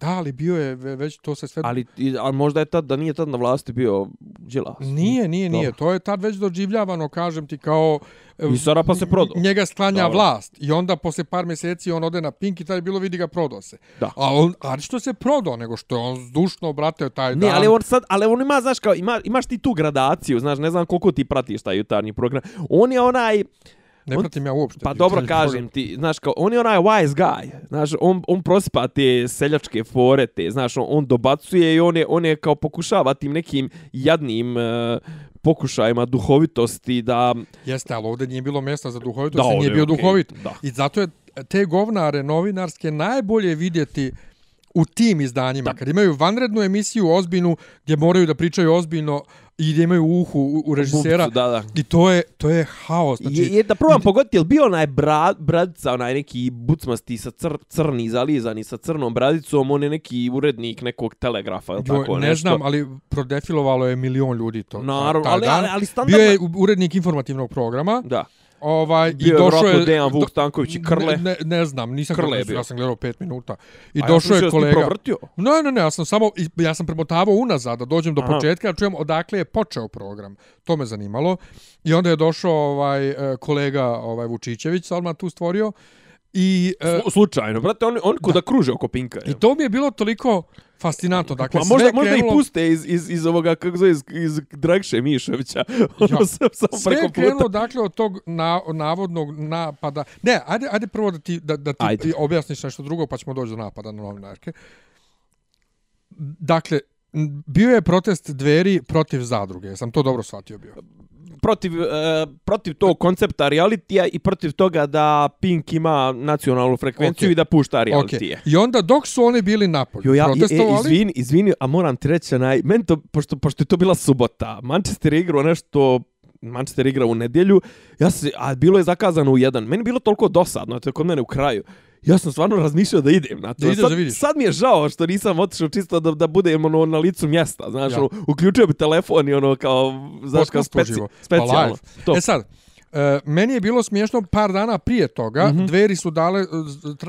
Da, ali bio je ve- već, to se sve... Ali, ali možda je tad, da nije tad na vlasti bio Đilas. Nije, nije, nije. Dobro. To je tad već doživljavano, kažem ti, kao... e, I Sarapa se prodao. Njega sklanja Dobro. vlast. I onda, posle par mjeseci, on ode na Pink i tad je bilo vidi ga prodao se. Da. A on, a što se prodao, nego što je on zdušno, brate, taj Ne, dan... ali on sad, ali on ima, znaš, kao, ima, imaš ti tu gradaciju, znaš, ne znam koliko ti pratiš taj jutarnji program. On je onaj, Ne on- pratim ja uopšte. pa ti dobro kažem ti, znaš, kao, on je onaj wise guy, znaš, on, on prosipa te seljačke fore, te, znaš, on, on dobacuje i on je, on je kao pokušava tim nekim jadnim uh, pokušajima duhovitosti da... Jeste, ali ovdje nije bilo mjesta za duhovitost, Da, da, nije bio okej, duhovit. da. I zato je te govnare novinarske najbolje vidjeti u tim izdanjima. Da. Kad imaju vanrednu emisiju ozbiljnu, gdje moraju da pričaju ozbiljno i gdje imaju uhu u, u režisera. Bupcu, da, da. I to je, to je haos. Znači, je, je, da probam pogoditi, je li bio onaj bra, bradica, onaj neki bucmasti sa cr, crni, zalizani sa crnom bradicom, on je neki urednik nekog telegrafa, ili Jo, tako ne nešto. znam, ali prodefilovalo je milion ljudi to. Naravno, ali, dan. ali, ali standardno... Bio je urednik informativnog programa. Da. Ovaj, Bio i došao je... Dejan Vuk Stanković i Krle. Ne, ne, ne znam, nisam Krle gledao, ja sam gledao pet minuta. I A došao ja je kolega... provrtio. Ne, ne, ne, ja sam samo, ja sam premotavao unazad da dođem do Aha. početka, da čujem odakle je počeo program. To me zanimalo. I onda je došao ovaj e, kolega ovaj Vučićević, Salman tu stvorio. I, Slu- Slučajno, brate, on, on kuda kruže oko Pinka. I to mi je bilo toliko fascinantno. Dakle, Pa sve možda, je možda krenulo, i puste iz, iz, iz ovoga, kako zove, iz, iz Dragše Mišovića. Ono Ja. sam samo Sve je krenulo, dakle, od tog na, navodnog napada. Ne, ajde, ajde prvo da ti, da, da ti Ajde. objasniš nešto drugo, pa ćemo doći do napada na novinarke. Dakle, bio je protest dveri protiv zadruge. Jesam to dobro shvatio bio? Protiv, e, protiv tog koncepta realitija i protiv toga da Pink ima nacionalnu frekvenciju Okej. i da pušta Okay. realitije. I onda dok su oni bili napolju, Jo, ja, e, protestovali, izvini, izvini, a moram ti reći, onaj, meni to, pošto, pošto je to bila subota, Manchester je igrao nešto, Manchester je igrao u nedjelju, ja se, a bilo je zakazano u jedan. Meni je bilo toliko dosadno, to je kod mene u kraju. Ja sam stvarno razmišljao da idem na to. Da sad, da vidiš. sad mi je žao što nisam otišao čisto da, da budem ono, na licu mjesta. Znaš, Ja. ono, uključio bi telefon i ono kao, znaš, kao speci. Pa specijalno. To. E sad, e, meni je bilo smiješno par dana prije toga, Mhm. dveri su dale, e,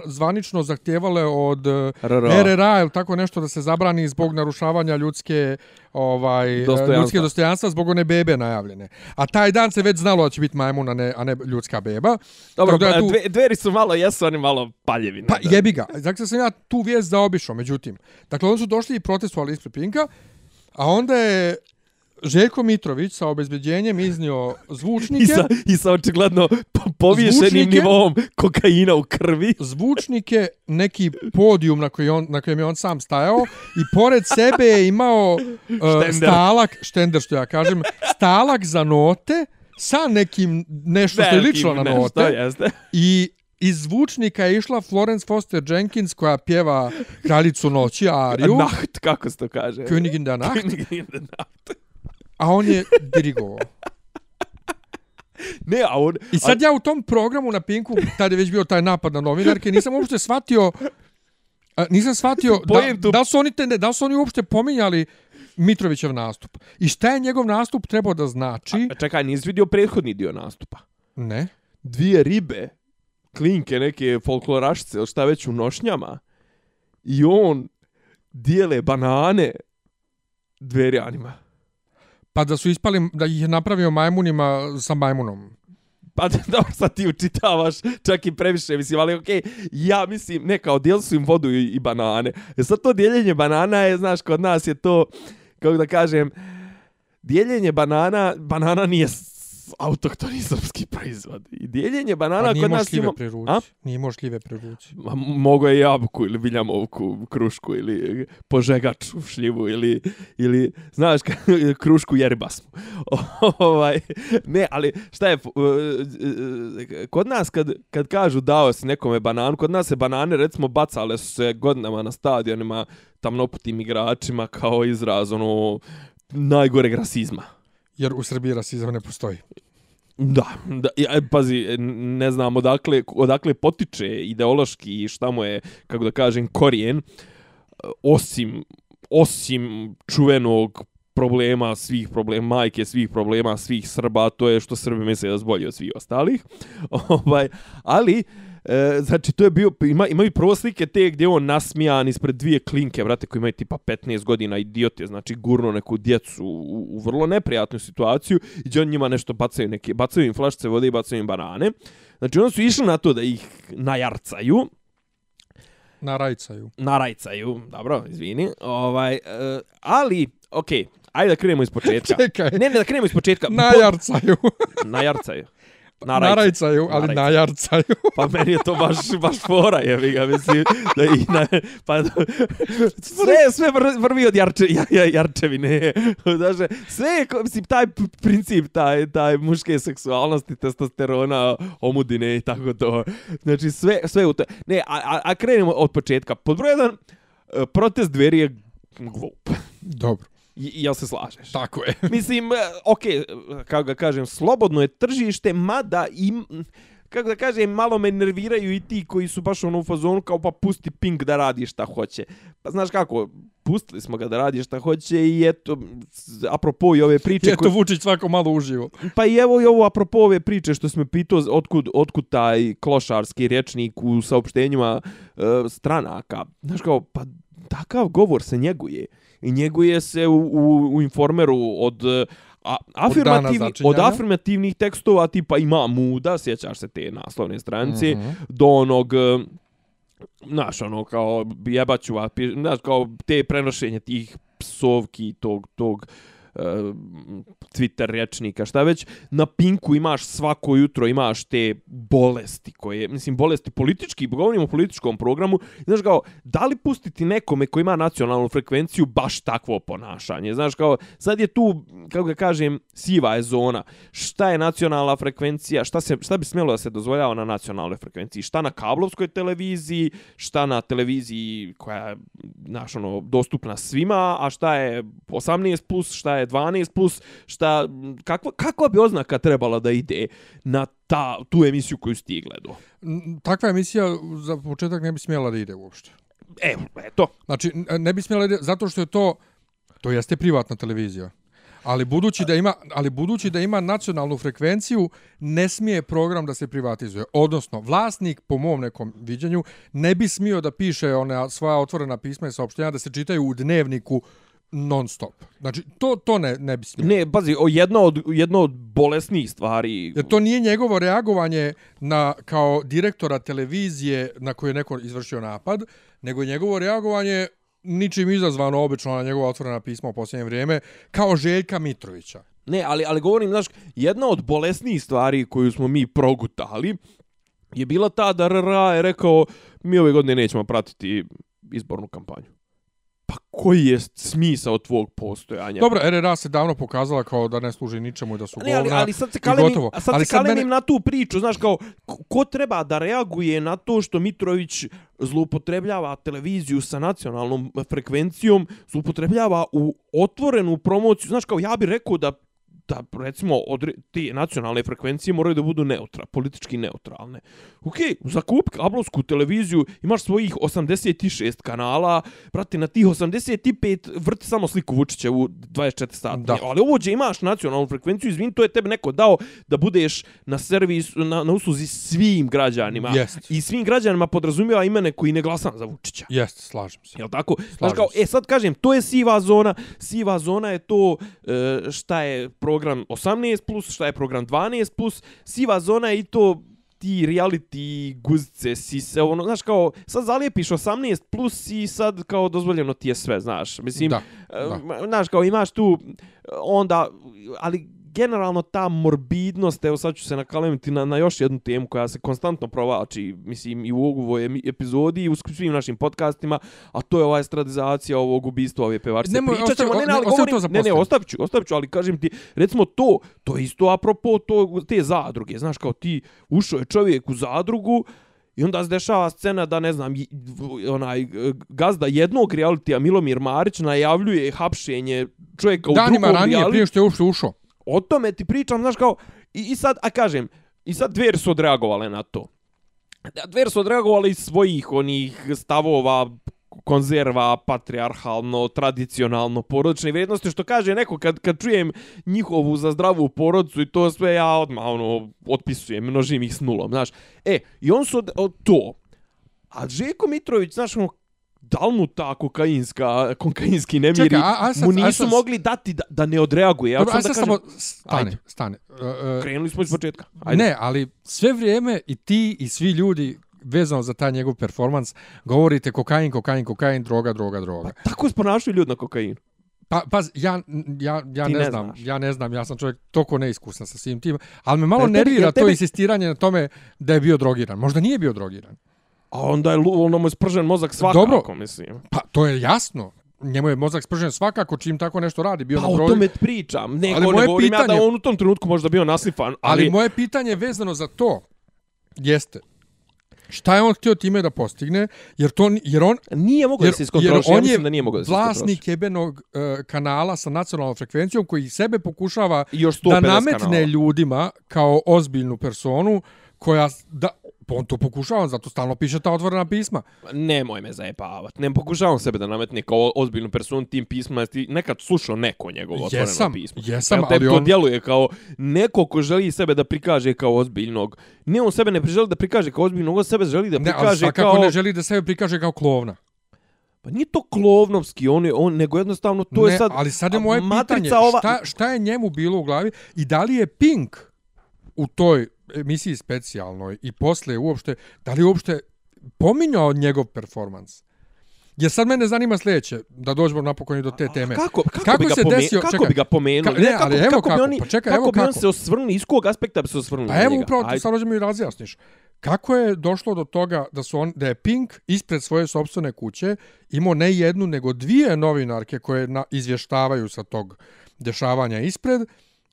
zvanično zahtjevale od e, RRA. RRA ili tako nešto da se zabrani zbog narušavanja ljudske ovaj e, Dostojanstva. ljudske dostojanstva zbog one bebe najavljene. A taj dan se već znalo da će biti majmun, a ne, a ne ljudska beba. Dobro, Tako da ja tu- dve, dveri su malo, jesu oni malo paljevi. Pa da- jebi ga. Dakle, sam ja tu vijest zaobišao, međutim. Dakle, oni su došli i protestovali ispred Pinka, a onda je Željko Mitrović sa obezbeđenjem iznio zvučnike. I sa, I sa očigledno po- povješenim nivom kokaina u krvi. zvučnike, neki podijum na, koji on, na kojem je on sam stajao i pored sebe je imao uh, Štender. stalak, štender što ja kažem, stalak za note sa nekim nešto što je lično na nešto, note jeste. i iz zvučnika je išla Florence Foster Jenkins koja pjeva Kraljicu noći, Ariju, Nacht, kako se to kaže? Königin in der Nacht, Königin in der Nacht. A on je dirigovao. Ne, a on... I sad ja u tom programu na Pinku, tada je već bio taj napad na novinarke, nisam uopšte shvatio, a, nisam shvatio da, da, su oni te, da su oni uopšte pominjali Mitrovićev nastup. I šta je njegov nastup trebao da znači? A, čekaj, nisi vidio prethodni dio nastupa? Ne. Dvije ribe, klinke, neke folklorašice, šta već u nošnjama, i on dijele banane dverjanima. Pa da su ispali, da ih je napravio majmunima sa majmunom. Pa dobro, sad ti učitavaš čak i previše, mislim, ali okej, ja mislim, ne, kao dijeli su im vodu i, i banane. E sad to dijeljenje banana je, znaš, kod nas je to, kako da kažem, dijeljenje banana, banana nije autohtoni srpski proizvod. I dijeljenje banana A nije kod nas ima... A? Nije moš šljive prirući. Ma, mogo je jabuku ili viljamovku, krušku ili požegač u šljivu ili, ili znaš, krušku jeribasmu. ovaj, ne, ali šta je, uh, uh, kod nas kad, kad kažu dao si nekome bananu, kod nas se banane recimo bacale su se godinama na stadionima tamnoputim igračima kao izraz ono najgoreg rasizma. Jer u Srbiji rasizam ne postoji. Da, da ja, e, pazi, ne znam odakle, odakle potiče ideološki i šta mu je, kako da kažem, korijen, osim, osim čuvenog problema, svih problema, majke svih problema, svih Srba, to je što Srbi misle da su bolji od svih ostalih. ovaj, ali, E, znači, to je bio, ima, imaju prvo slike te gdje je on nasmijan ispred dvije klinke, vrate, koji imaju tipa 15 godina, idiote, znači gurno neku djecu u, u vrlo neprijatnu situaciju i gdje on njima nešto bacaju, neke, bacaju im flašice vode i bacaju im banane. Znači, oni su išli na to da ih najarcaju, Narajcaju. narajcaju, dobro, izvini, ovaj, e, ali, okej, okay, ajde da krenemo iz početka. Čekaj. Ne, ne, da krenemo iz početka. Najarcaju. Najarcaju. Narajcaju, Narajcaju. ali najarcaju. Pa meni je to baš, baš fora, je ga, mislim, da i na, pa, sve, sve vr, vrvi od jarče, ja, ja, jarčevine, znači, sve je, mislim, taj princip, taj, taj muške seksualnosti, testosterona, omudine i tako to, znači, sve, sve u to, ne, a, a, a krenemo od početka, pod broj jedan, e, protest dveri je glup, Dobro, jel se slažeš? tako je. Mislim, e, okej, e, kako ga kažem, slobodno je tržište, mada im, kako da kažem, malo me nerviraju i ti koji su baš ono u fazonu kao pa pusti Pink da radi šta hoće. Pa znaš kako, pustili smo ga da radi šta hoće i eto, apropo i ove priče... Eto Vučić svako malo uživo. Pa i evo i ovo apropo ove priče što smo pitao otkud, otkud taj klošarski rječnik u saopštenjima e, stranaka. Znaš kao, pa takav govor se njeguje. I njeguje se u, u, u informeru od e, a, afirmativni, od, začinjanja. afirmativnih tekstova tipa ima muda, sjećaš se te naslovne stranice, Mhm. do onog e, znaš, ono, kao jebaću, znaš, kao te prenošenje tih psovki, tog, tog e, Eh, Twitter rječnika, šta već, na Pinku imaš svako jutro, imaš te bolesti koje, mislim, bolesti politički, govorimo o političkom programu, znaš kao, da li pustiti nekome ko ima nacionalnu frekvenciju baš takvo ponašanje, znaš kao, sad je tu, kako ga kažem, siva je zona, šta je nacionalna frekvencija, šta, se, šta bi smjelo da se dozvoljava na nacionalnoj frekvenciji, šta na kablovskoj televiziji, šta na televiziji koja je, znaš, ono, dostupna svima, a šta je 18+, plus, šta je 12+, plus, šta, kakva, kakva bi oznaka trebala da ide na ta, tu emisiju koju si ti gledao? N- Takva emisija za početak ne bi smjela da ide uopšte. Evo, eto. Znači, ne bi smjela da ide, zato što je to, to jeste privatna televizija. Ali budući da ima, ali budući da ima nacionalnu frekvenciju, ne smije program da se privatizuje. Odnosno, vlasnik, po mom nekom viđenju, ne bi smio da piše one svoja otvorena pisma i saopštenja da se čitaju u dnevniku non stop. Znači, to, to ne, ne bi smio. Ne, pazi, o jedno od, jedno od bolesnijih stvari... Jer to nije njegovo reagovanje na kao direktora televizije na koju je neko izvršio napad, nego je njegovo reagovanje ničim izazvano obično na njegova otvorena pisma u posljednje vrijeme, kao Željka Mitrovića. Ne, ali, ali govorim, znaš, jedna od bolesnijih stvari koju smo mi progutali je bila ta da RRA je rekao mi ove godine nećemo pratiti izbornu kampanju. Pa koji je smisao tvog postojanja? Dobro, RRA se davno pokazala kao da ne služi ničemu i da su Ne, ali, govna ali sad se kalenim, gotovo. a sad ali se kalenim mene- na tu priču, znaš, kao, ko treba da reaguje na to što Mitrović zloupotrebljava televiziju sa nacionalnom frekvencijom, zloupotrebljava u otvorenu promociju, znaš, kao, ja bih rekao da da recimo odre, te nacionalne frekvencije moraju da budu neutra, politički neutralne. Ok, zakup kablovsku televiziju, imaš svojih 86 kanala, brate, na tih 85 vrti samo sliku Vučića u 24 sata. Da. Ali ovođe imaš nacionalnu frekvenciju, izvin, to je tebe neko dao da budeš na servisu, na, na usluzi svim građanima. Jest. I svim građanima podrazumijeva imene koji ne glasam za Vučića. Jeste, slažem se. Jel tako? Znaš Slažem kao, se. e sad kažem, to je siva zona. Siva zona je to e, šta je program 18+, plus, šta je program 12+, plus. siva zona je i to ti reality guzice, si se, ono, znaš, kao, sad zalijepiš 18 plus i sad kao dozvoljeno ti je sve, znaš. Mislim, Da, e, znaš, kao imaš tu, onda, ali generalno ta morbidnost, evo sad ću se nakalemiti na, na još jednu temu koja se konstantno provlači, mislim, i u ovoj epizodi i u svim našim podcastima, a to je ova estradizacija ovog ubistva ove pevačice. Nemoj, Pričat ćemo, ne, ne, ali govorim, ne, ne, ostavit ću, ostavit ću, ali kažem ti, recimo to, to je isto apropo to, te zadruge, znaš, kao ti ušao je čovjek u zadrugu, I onda se dešava scena da, ne znam, onaj gazda jednog realitija, Milomir Marić, najavljuje hapšenje čovjeka u Danima drugom ranije, reality prije što je ušao o tome ti pričam, znaš kao, i, i sad, a kažem, i sad dver su odreagovale na to. Da, su odreagovali iz svojih onih stavova, konzerva, patriarhalno, tradicionalno, porodične vrijednosti, što kaže neko, kad, kad čujem njihovu za zdravu porodicu i to sve, ja odmah ono, otpisujem, množim ih s nulom, znaš. E, i on su od, od to. A Žeko Mitrović, znaš, ono, da li mu ta kokainska, kokainski nemiri Čekaj, a- a sad- mu a nisu sad- mogli dati da, da ne odreaguje. Ja Dobro, sad kažem, samo stane, Ajde. stane. Uh, uh, Krenuli smo iz početka. Ajde. Ne, ali sve vrijeme i ti i svi ljudi vezano za taj njegov performans govorite kokain, kokain, kokain, droga, droga, droga. Tako se ponašaju ljudi na kokainu. Pa, pa ja, ja, ja Ti ne, ne znam, znaš. ja ne znam, ja sam čovjek toliko neiskusan sa svim tim, ali me malo tebi- nervira jel to tebi- insistiranje na tome da je bio drogiran. Možda nije bio drogiran. A onda je ono mu je spržen mozak svakako, Dobro. mislim. Pa to je jasno. Njemu je mozak spržen svakako čim tako nešto radi. Bio Pa na o drogi. tome pričam. Ne, Ali ali moje govorim ja pitanje- da on u tom trenutku možda bio naslifan, Ali, ali... moje pitanje vezano za to jeste šta je on htio time da postigne, jer, to, jer on Nije mogao jer, da se jer iskontroliše. Ja on je mislim da nije mogao da se iskontroliše. vlasnik jebenog uh, kanala sa nacionalnom frekvencijom koji sebe pokušava da 150 nametne kanala. ljudima kao ozbiljnu personu koja da on to pokušava, zato stalno piše ta otvorena pisma. Nemoj me zajepavat. Ne pokušavam sebe da nametne kao ozbiljnu personu tim pisma. Jesi ti nekad slušao neko njegovo otvoreno Jesam, pismo? jesam, Pa tebi ali to on- djeluje kao neko ko želi sebe da prikaže kao ozbiljnog. Ne, on sebe ne želi da prikaže kao ozbiljnog, on sebe želi da Ne, prikaže svakako kao... ne želi da sebe prikaže kao klovna. Pa nije to klovnovski, on je, on, nego jednostavno to ne, je sad... ali sad je moje pitanje, ova, šta, šta je njemu bilo u glavi i da li je Pink u toj emisiji specijalnoj i posle uopšte, da li uopšte pominjao njegov performans? Jer sad mene zanima sljedeće, da dođemo napokon i do te teme. A Kako, kako, Kako bi ga se pomen- desio- Kako čekaj. bi ga pomenuo? Ka- ne, ali evo kako, kako, bi oni, pa čekaj, kako evo bi on kako. se osvrnuli, iz kog aspekta bi se osvrnuli Pa evo njega? upravo Ajde. sad hoćemo i razjasniš. Kako je došlo do toga da su on da je Pink ispred svoje sopstvene kuće imao ne jednu nego dvije novinarke koje na, izvještavaju sa tog dešavanja ispred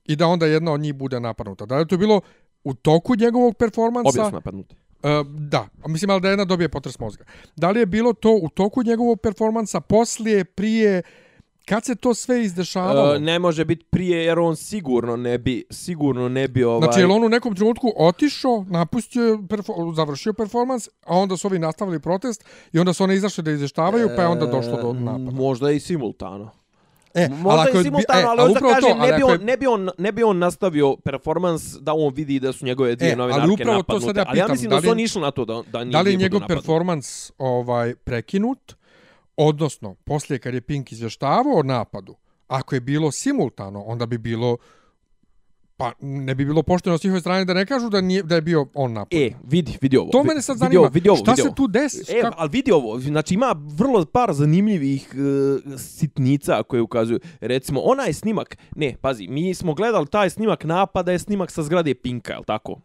i da onda jedna od njih bude napadnuta. Da je to bilo u toku njegovog performansa? Obje su napadnuti. E, da, a mislim ali da jedna dobije potres mozga. Da li je bilo to u toku njegovog performansa, poslije, prije, kad se to sve izdešavalo? Uh, ne može biti prije jer on sigurno ne bi sigurno ne bi ovaj Znači, je on u nekom trenutku otišao, napustio, perfo završio performans, a onda su ovi nastavili protest i onda su oni izašli da izvještavaju, pa je onda došlo do E, napada. Možda i simultano. E, Možda ako je- simultano, e, ali a hoću da upravo kažem, to, ne, ali bi on, je- ne, bi on, ne bi on nastavio performans da on vidi da su njegove dvije E, ali novinarke upravo to napadnute. sad ja ali ja pitam, mislim da da, su li- oni išli na to da, da nije Da li je njegov performans ovaj prekinut, odnosno, poslije kad je Pink izvještavao o napadu, ako je bilo simultano, onda bi bilo pa ne bi bilo pošteno s njihove strane da ne kažu da nije da je bio on napad. E, vidi, vidi ovo. to mene sad vidi zanima. ovo, vidi ovo, šta vidi se tu desi? E, Kako- ali vidi ovo, znači ima vrlo par zanimljivih uh, sitnica koje ukazuju. Recimo, onaj snimak, ne, pazi, mi smo gledali taj snimak napada je snimak sa zgrade Pinka, je tako?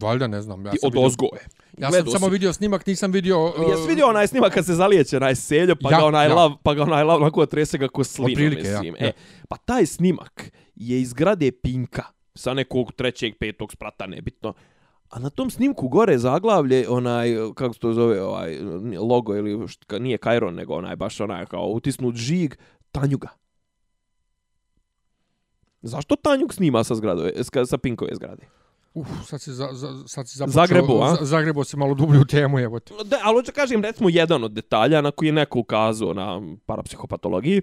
Valjda ne znam. Ja sam od vidio- ozgo je. Ja sam samo si- vidio snimak, nisam vidio... Uh, Jesi vidio onaj snimak kad se zalijeće onaj seljo, pa Ja, ga onaj ja. lav, pa ga onaj lav onako trese ga ko slinu, Otprilike, ja, mislim. ja. E, pa taj snimak je iz grade Pinka, sa nekog trećeg, petog sprata, nebitno. A na tom snimku gore zaglavlje onaj, kako se to zove, ovaj logo ili šta, nije Kairon, nego onaj baš onaj kao utisnut žig Tanjuga. Zašto Tanjug snima sa zgradove, sa, Pinkove zgrade? Uf, sad si, za, za, sad si započeo... Zagrebo, a? za- Zagrebo se malo dublje u temu, evo te. Da, ali hoću kažem, recimo, jedan od detalja na koji je neko ukazao na parapsihopatologiji,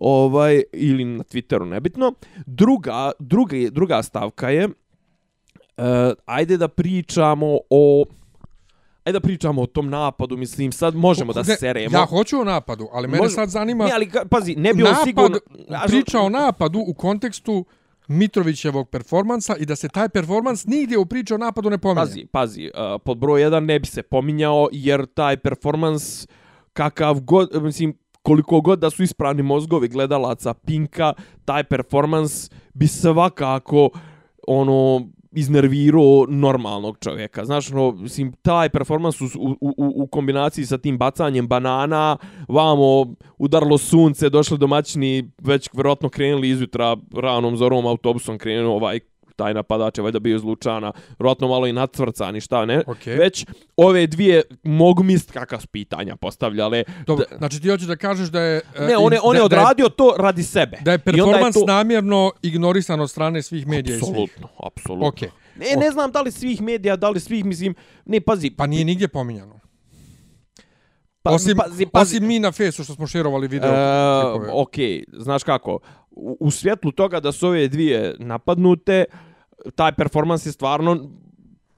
ovaj, ili na Twitteru, nebitno. Druga, druga, druga stavka je, uh, ajde da pričamo o Ajde da pričamo o tom napadu, mislim, sad možemo da Ne, seremo. Ja hoću o napadu, ali mene Može- sad zanima Ne, ali pazi, ne bi on napad, sigurno... priča o napadu u kontekstu Mitrovićevog performansa i da se taj performans nigdje u priči o napadu ne pominje. Pazi, pazi, uh, pod broj 1 ne bi se pominjao, jer taj performans kakav god, mislim, koliko god da su ispravni mozgovi gledalaca Pinka, taj performans bi svakako ono iznervirao normalnog čovjeka. Znaš, no, mislim, taj performans u, u, u, u kombinaciji sa tim bacanjem banana, vamo udarlo sunce, došli domaćini, već vjerojatno krenuli izjutra ranom zorom autobusom krenuo ovaj taj napadač je valjda bio iz Lučana, vjerojatno malo i nacvrcan i šta ne. Okay. Već ove dvije mogu mist kakav pitanja postavljale. Dobro, znači ti hoćeš da kažeš da je... e, Ne, on je, on je da- da odradio to radi sebe. Da je performans to- namjerno ignorisan od strane svih medija i svih. Apsolutno, apsolutno. Okej. Ne, ne znam da li svih medija, da li svih, mislim, ne, pazi. Pa nije nigdje pominjano. pa, osim, pazi, pazi. osim mi na fesu što smo šerovali video. E, ok, znaš kako, u, u svjetlu toga da su ove dvije napadnute, taj performans je stvarno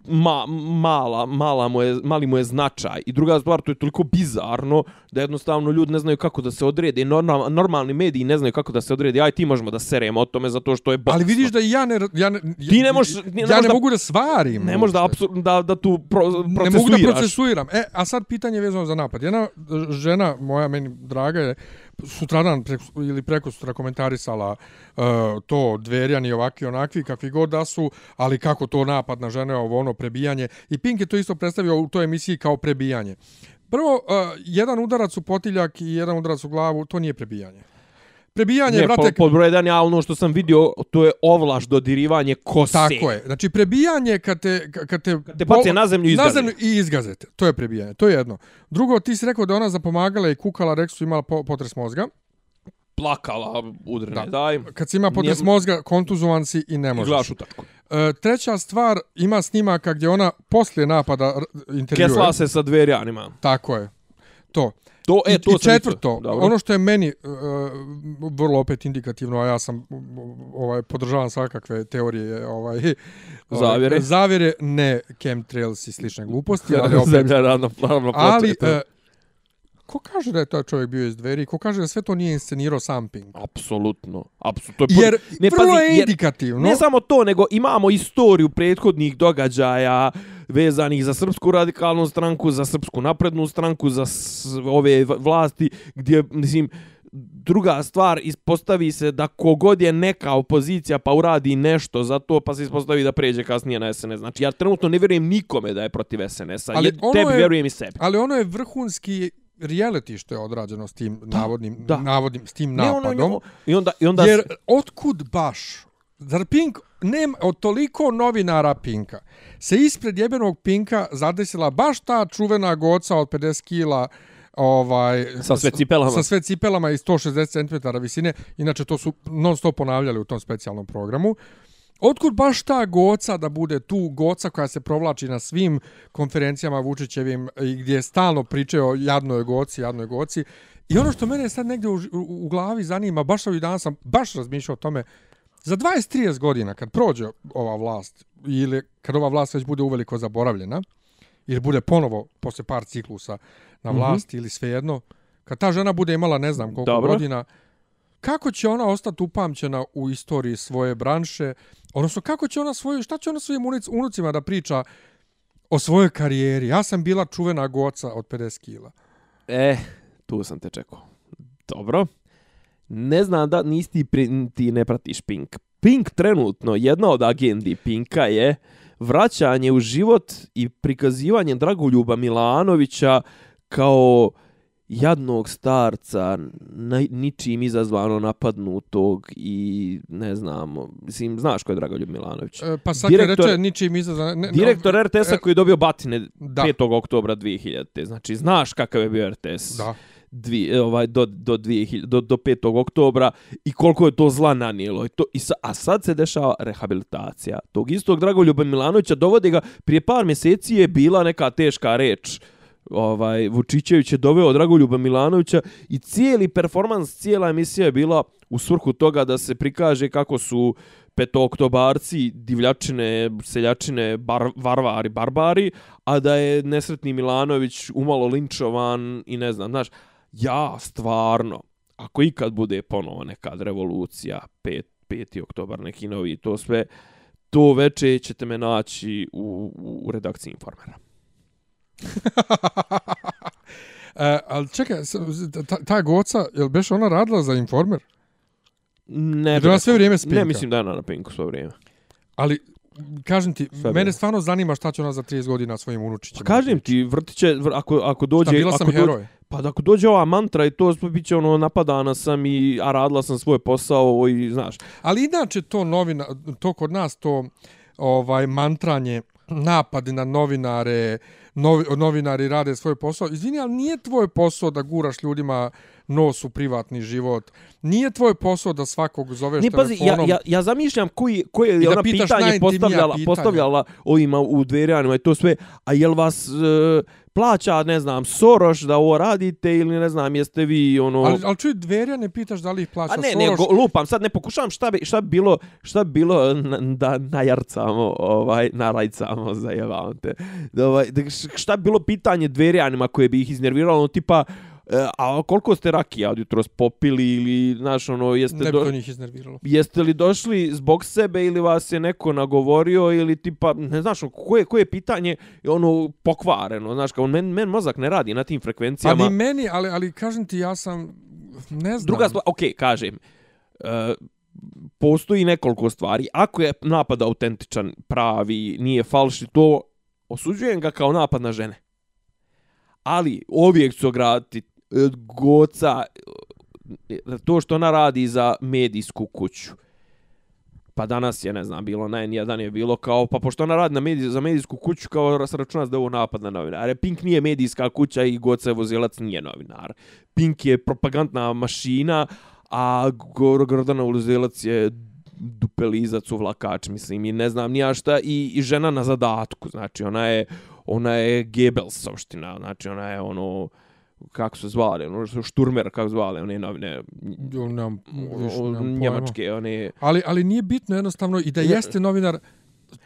ma, mala, mala mu je, mali mu je značaj. I druga stvar, to je toliko bizarno da jednostavno ljudi ne znaju kako da se odrede. Normal, normalni mediji ne znaju kako da se odrede. Aj, ti možemo da seremo o tome zato što je boks. Ali vidiš da i ja ne... Ja ne, Ti ne možeš- ne ja ne da- mogu da svarim. ne možeš da, apsur, da, da tu pro, ne mogu da procesuiraš. procesuiram. E, a sad pitanje vezano za napad. Jedna žena, moja meni draga je, sutradan preko, ili preko sutra komentarisala uh, to dverjani ovakvi onakvi, kakvi god da su, ali kako to napad na žene, ovo ono prebijanje. I Pink je to isto predstavio u toj emisiji kao prebijanje. Prvo, uh, jedan udarac u potiljak i jedan udarac u glavu, to nije prebijanje. Prebijanje, Ne, brate, pod, pod broj jedan, ja ono što sam vidio, to je ovlaš dodirivanje kose. Tako je. Znači prebijanje kad te kad te, Kad te bace na zemlju i na izgaze. zemlju i izgazete. To je prebijanje. To je jedno. Drugo, ti si rekao da ona zapomagala i kukala, rekao su imala po, potres mozga. Plakala, udrene, Da. daj. Kad si ima potres Nije- mozga, kontuzovan si i ne možeš. gledaš utakku. E, treća stvar, ima snimaka gdje ona poslije napada intervjuje. Kesla se sa dverjanima. Tako je. To. To, e, I, to I sam četvrto. Dobro. ono što je meni uh, vrlo opet indikativno, a ja sam ovaj podržavam svakakve teorije ovaj Zavjere. zavjere ne chemtrails i slične gluposti, ali opet Zemlja ravno, ravno ali uh, ko kaže da je taj čovjek bio iz dveri, ko kaže da sve to nije inscenirao sam Pink? Apsolutno. Apsolutno. Je Jer ne, vrlo pazi, je jer- indikativno. Ne samo to, nego imamo istoriju prethodnih događaja vezanih za srpsku radikalnu stranku, za srpsku naprednu stranku, za ove vlasti, gdje, mislim, druga stvar, ispostavi se da kogod je neka opozicija pa uradi nešto za to, pa se ispostavi da pređe kasnije na SNS. Znači, ja trenutno ne vjerujem nikome da je protiv SNS-a. Ali ono Tebi je- vjerujem i sebi. Ali ono je vrhunski reality što je odrađeno s tim navodnim, da. navodnim, s tim Ne, ono, napadom. ono, I onda, i onda Jer otkud baš? Zar Pink, nema od toliko novinara Pinka, se ispred jebenog Pinka zadesila baš ta čuvena goca od 50 kila ovaj, Sa sve cipelama. Sa sve cipelama i 160 cm visine. Inače, to su non stop ponavljali u tom specijalnom programu. Otkud baš ta goca da bude tu goca koja se provlači na svim konferencijama Vučićevim i gdje stalno pričaju o jadnoj goci, jadnoj goci. I ono što mene sad negdje u, u, u glavi zanima, baš ovih dana sam baš razmišljao o tome, za 20-30 godina kad prođe ova vlast ili kad ova vlast već bude uveliko zaboravljena ili bude ponovo posle par ciklusa na vlasti mm -hmm. ili svejedno, kad ta žena bude imala ne znam koliko Dobro. godina, kako će ona ostati upamćena u istoriji svoje branše, odnosno kako će ona svoju, šta će ona svojim unic- unucima da priča o svojoj karijeri. Ja sam bila čuvena goca od 50 kila. E, tu sam te čekao. Dobro. Ne znam da nisi ti, pri, ti ne pratiš Pink. Pink trenutno, jedna od agendi Pinka je vraćanje u život i prikazivanje Dragoljuba Milanovića kao jadnog starca, na, ničim izazvano napadnutog i ne znam, mislim, znaš ko je Dragoljub Milanović? E, pa sad Direktor- reče ničim izazvan... Ne, Direktor RTS-a e, koji je dobio batine da. 5. oktobra 2000. Znači, znaš kakav je bio RTS Da. dvi, e, ovaj, do, do, 2000, do, do 5. oktobra i koliko je to zla nanijelo. I to, i sa, a sad se dešava rehabilitacija. Tog istog Dragoljuba Milanovića dovodi ga, prije par mjeseci je bila neka teška reč ovaj Vučićević je doveo Dragoljuba Milanovića i cijeli performans, cijela emisija je bila u svrhu toga da se prikaže kako su petooktobarci, divljačine, seljačine, bar, varvari, barbari, a da je nesretni Milanović umalo linčovan i ne znam, znaš, ja stvarno, ako ikad bude ponovo nekad revolucija, 5. 5. oktobar, neki novi, to sve, to veče ćete me naći u, u redakciji Informera. E, ali čekaj, ta, ta goca, jel beš ona radila za Informer? Ne, Jer ona sve vrijeme spinka. Ne, mislim da je ona na Pinku sve vrijeme. Ali, kažem ti, Sve mene stvarno zanima šta će ona za 30 godina svojim unučićima. Pa kažem ti, vrtiće, vr- ako, ako dođe... Šta, bila ako sam dođe, heroj. Pa da ako dođe ova mantra i to bit će ono napadana sam i a radila sam svoj posao i znaš. Ali inače to novina, to kod nas to ovaj mantranje, napadi na novinare, novi, novinari rade svoj posao. Izvini, ali nije tvoj posao da guraš ljudima nos u privatni život. Nije tvoj posao da svakog zoveš Ne, pazi, ja, telefonom. ja, ja zamišljam koji, koje je ona pitanje postavljala, pitanja. postavljala ovima u dverjanima i to sve, a jel vas e, plaća, ne znam, Soros da ovo radite ili ne znam, jeste vi ono... Ali, ali čuj, dverja ne pitaš da li ih plaća A ne, Soros. ne, go, lupam, sad ne pokušavam šta bi, šta bi bilo, šta bi bilo na, da najarcamo, ovaj, narajcamo, zajebavam te. Da, Ovaj, šta bi bilo pitanje dverjanima koje bi ih iznerviralo, ono, tipa, e, a koliko ste rakija od jutros popili ili, znaš, ono, jeste, ne bi do, njih iznerviralo. jeste li došli zbog sebe ili vas je neko nagovorio ili tipa, ne znaš, ono, koje, koje je pitanje, ono, pokvareno, znaš, kao, men, men mozak ne radi na tim Pa frekvencijama. ni meni, ali, ali kažem ti, ja sam, ne znam. Druga stvar, ok, kažem, e, postoji nekoliko stvari. Ako je napad autentičan, pravi, nije falš i to, osuđujem ga kao napad na žene. Ali uvijek ću ograditi goca e, to što ona radi za medijsku kuću. Pa danas je, ne znam, bilo na N1 je bilo kao, pa pošto ona radi na medij, za medijsku kuću, kao se računa da je ovo napad na novinare. Pink nije medijska kuća i Goca Vozilac nije novinar. Pink je propagandna mašina, a Gordana Vozilac je dupelizac u vlakač, mislim, i ne znam nija šta, i, i žena na zadatku, znači, ona je, ona je Goebbelsovština, znači, ona je ono, kako se zvali, ono, šturmer, kako se zvali, one novine, nemam, o- nemam pojma. njemačke, one, Ali, ali nije bitno jednostavno i da Ne. jeste novinar,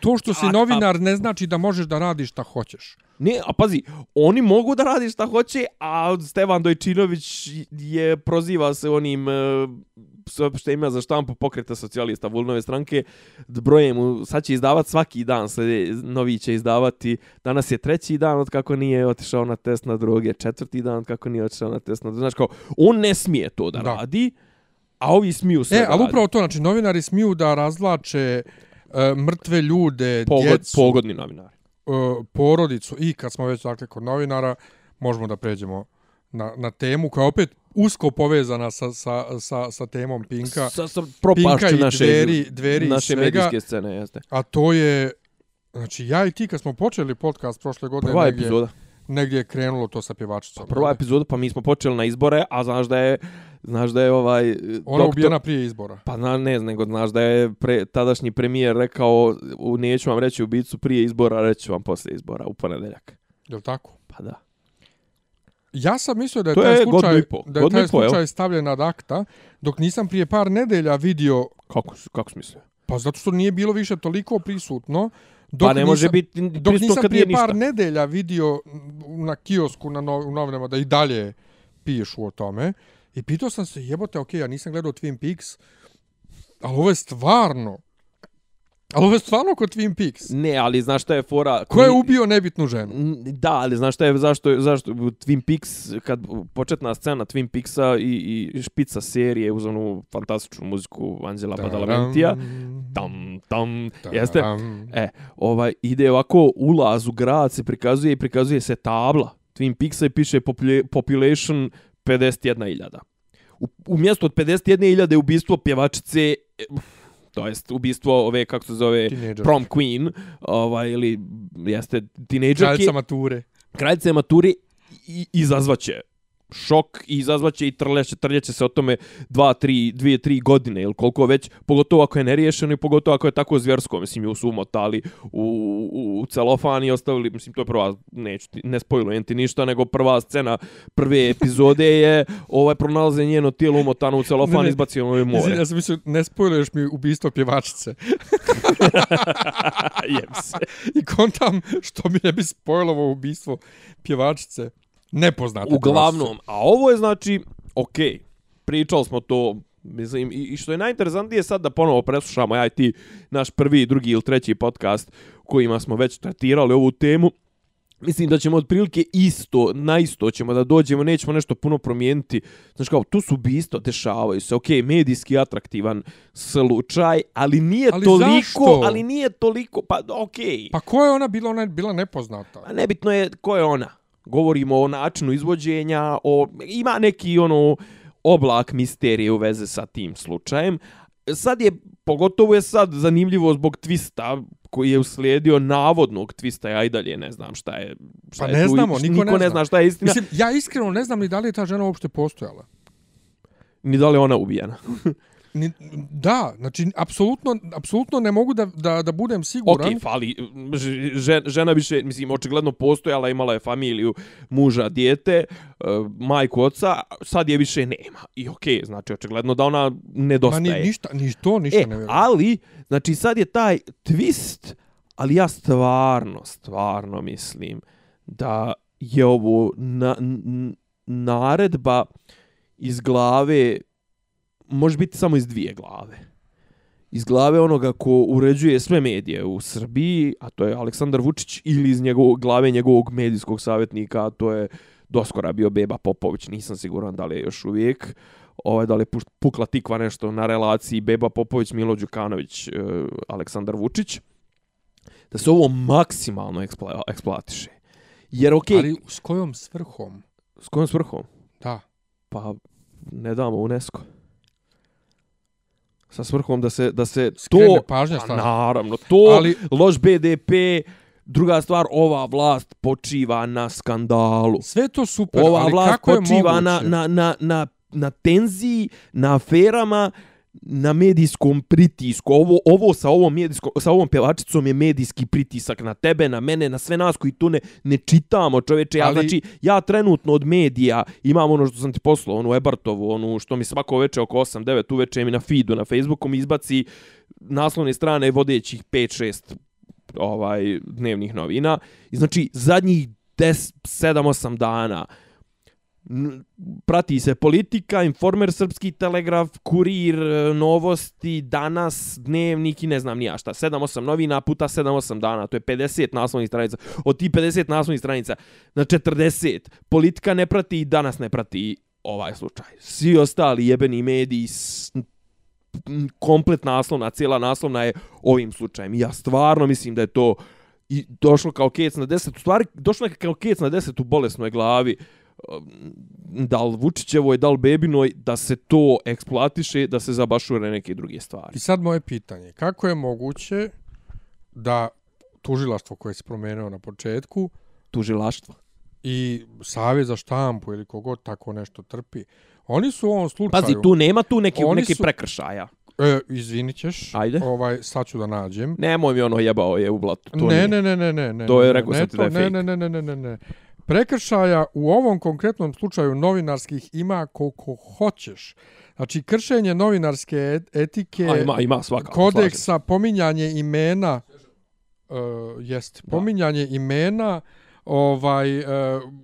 to što si A- a- novinar ne znači da možeš da radiš šta hoćeš. Ne, a pazi, oni mogu da radi šta hoće, a Stevan Dojčinović je proziva se onim e, saopštenjima za štampu pokreta socijalista Vulnove stranke. D- Broje mu, sad će izdavat svaki dan, sad novi će izdavati. Danas je treći dan od kako nije otišao na test na droge, četvrti dan od kako nije otišao na test na droge. Znači kao, on ne smije to da, Da. radi, a ovi smiju sve E, ali upravo to, znači novinari smiju da razvlače e, mrtve ljude, Pogod, djecu, pogodni novinari. e, porodicu i kad smo već dakle kod novinara, možemo da pređemo na, na temu koja opet usko povezana sa, sa, sa, sa temom Pinka, Sa, sa Pinka propašću i naše, dveri, dveri i naše svega, medijske scene, jeste. a to je, znači ja i ti kad smo počeli podcast prošle godine, Prva negdje, epizoda. negdje je krenulo to sa pjevačicom. Prva epizoda, pa mi smo počeli na izbore, a znaš da je, znaš da je ovaj... Ona ubijena prije izbora. Pa na, ne znam, nego znaš da je pre, tadašnji premijer rekao, u, neću vam reći ubicu prije izbora, reću vam posle izbora, u ponedeljak. Je li tako? Pa da. Ja sam mislio da je To taj je slučaj, po. da je taj slučaj stavljen ad akta, dok nisam prije par nedelja vidio, Kako, kako smislio? pa zato što nije bilo više toliko prisutno, dok Pa ne može nisam, biti dok nisam prije par ništa. nedelja vidio na kiosku na nov, u novinama da i dalje pišu o tome, i pitao sam se, jebote, okej, ja nisam gledao Twin Peaks, ali ovo je stvarno, ali ovo je stvarno kod Twin Peaks. Ne, ali znaš šta je fora? Ko je ubio nebitnu ženu? Da, ali znaš šta je, zašto, zašto Twin Peaks, kad početna scena Twin Peaksa i, i špica serije uz onu fantastičnu muziku Anđela Badalamentija, tam, tam, jeste? E, ovaj, ide ovako, ulaz u grad se prikazuje i prikazuje se tabla Twin Peaksa i piše popula- population 51.000. U, u mjestu od 51.000 je ubistvo pjevačice, e, to jest ubistvo ove, kako se zove, Teenager. prom queen, ovaj, ili jeste tinejdžerke, Kraljica mature. kraljice maturi i izazvaće šok i izazvaće i trljaće, trljaće se o tome dva, tri, dvije, tri godine ili koliko već, pogotovo ako je neriješeno i pogotovo ako je tako zvjersko, mislim, ju su umotali u, u, u celofan i ostavili, mislim, to je prva, neću ti, ne spojilujem ti ništa, nego prva scena prve epizode je ovaj pronalaze njeno tijelo umotano u celofan Ne, i ne. izbacio u Izvini, more. ja sam mislio, ne spojluješ mi ubistvo pjevačice. Jem se. I kontam što mi ne bi spojlovo ubistvo pjevačice. Nepoznate. Uglavnom, a ovo je znači, ok, pričali smo to, mislim, i, i što je najinteresantnije sad da ponovo preslušamo, ja i ti, naš prvi, drugi ili treći podcast kojima smo već tretirali ovu temu, Mislim da ćemo otprilike isto, na isto ćemo da dođemo, nećemo nešto puno promijeniti. Znaš kao, tu su ubistvo, dešavaju se, ok, medijski atraktivan slučaj, ali nije Ali toliko, zašto? ali nije toliko, pa ok. Pa ko je ona bila? Ona je bila nepoznata. Pa nebitno je ko je ona. Govorimo o načinu izvođenja, o, ima neki ono oblak misterije u veze sa tim slučajem. Sad je, pogotovo je sad zanimljivo zbog twista koji je uslijedio navodnog twista, ja i dalje ne znam šta je. Šta Pa je ne tu, znamo, niko ne ne zna. zna šta je istina, Mislim, ja iskreno ne znam ni da li je ta žena uopšte postojala. ni da li je ona ubijena. Ni, da, znači, apsolutno, apsolutno ne mogu da, da, da budem siguran. Ok, fali, žena, žena više, mislim, očigledno postojala, imala je familiju, muža, dijete, eh, majku, oca, sad je više nema. I ok, znači, očigledno da ona Ma nedostaje. ni, ništa, ni to ništa E, ne vjerujem. ali, znači sad je taj twist, ali ja stvarno, stvarno mislim da je ovo na, naredba iz glave, može biti samo iz dvije glave. Iz glave onoga ko uređuje sve medije u Srbiji, a to je Aleksandar Vučić, ili iz njegovog, glave njegovog medijskog savjetnika, a to je doskora bio Beba Popović, nisam siguran da li je još uvijek ovaj, da li je pukla tikva nešto na relaciji Beba Popović, Milo Đukanović, e, Aleksandar Vučić, da se ovo maksimalno ekspla, eksploatiše. Jer, okej, Ali s kojom svrhom? s kojom svrhom? Da. Pa, ne damo UNESCO. Sa svrhom da se, da se Skrene to... pažnja Pa, stvarno. naravno, to, Ali- loš BDP, druga stvar, ova vlast počiva na skandalu. Sve to super, Ova ali vlast kako je počiva moguće? na, na, na, na, na tenziji, na aferama, na medijskom pritisku. Ovo, ovo sa ovom, medijsko, sa ovom pjevačicom je medijski pritisak na tebe, na mene, na sve nas koji tu ne, ne čitamo, čoveče. Ja, Ali- znači, ja trenutno od medija imam ono što sam ti poslao, onu Ebartovu, onu što mi svako veče oko 8-9 uveče mi na feedu, na Facebooku mi izbaci naslovne strane vodećih 5-6 ovaj dnevnih novina. I znači zadnjih 10 7-8 dana n- prati se politika, informer srpski telegraf, kurir, e, novosti, danas, dnevnik i ne znam nija šta. 7-8 novina puta 7-8 dana, to je 50 naslovnih stranica. Od ti 50 naslovnih stranica na 40 politika ne prati i danas ne prati ovaj slučaj. Svi ostali jebeni mediji komplet naslovna, cijela naslovna je ovim slučajem. Ja stvarno mislim da je to i došlo kao kec na 10, u stvari došlo kao kec na 10 u bolesnoj glavi da li Vučićevoj, da li Bebinoj, da se to eksploatiše, da se zabašure neke druge stvari. I sad moje pitanje, kako je moguće da tužilaštvo koje se promenio na početku Tužilaštvo. i savjet za štampu ili kogod tako nešto trpi, oni su u ovom slučaju... Pazi, tu nema tu neki, neki su- prekršaja. E, izvinit ćeš, Ajde. ovaj, sad ću da nađem. Nemoj mi ono jebao je u blatu. To ne, nije. ne, ne, ne, ne, ne. To je, ne, rekao ne, sam ti da je ne, fake. ne, ne, ne, ne, ne, ne. Prekršaja u ovom konkretnom slučaju novinarskih ima koliko hoćeš. Znači, kršenje novinarske et- etike, A, ima, ima svakako. kodeksa, pominjanje imena, uh, jest, pominjanje imena, ovaj, uh,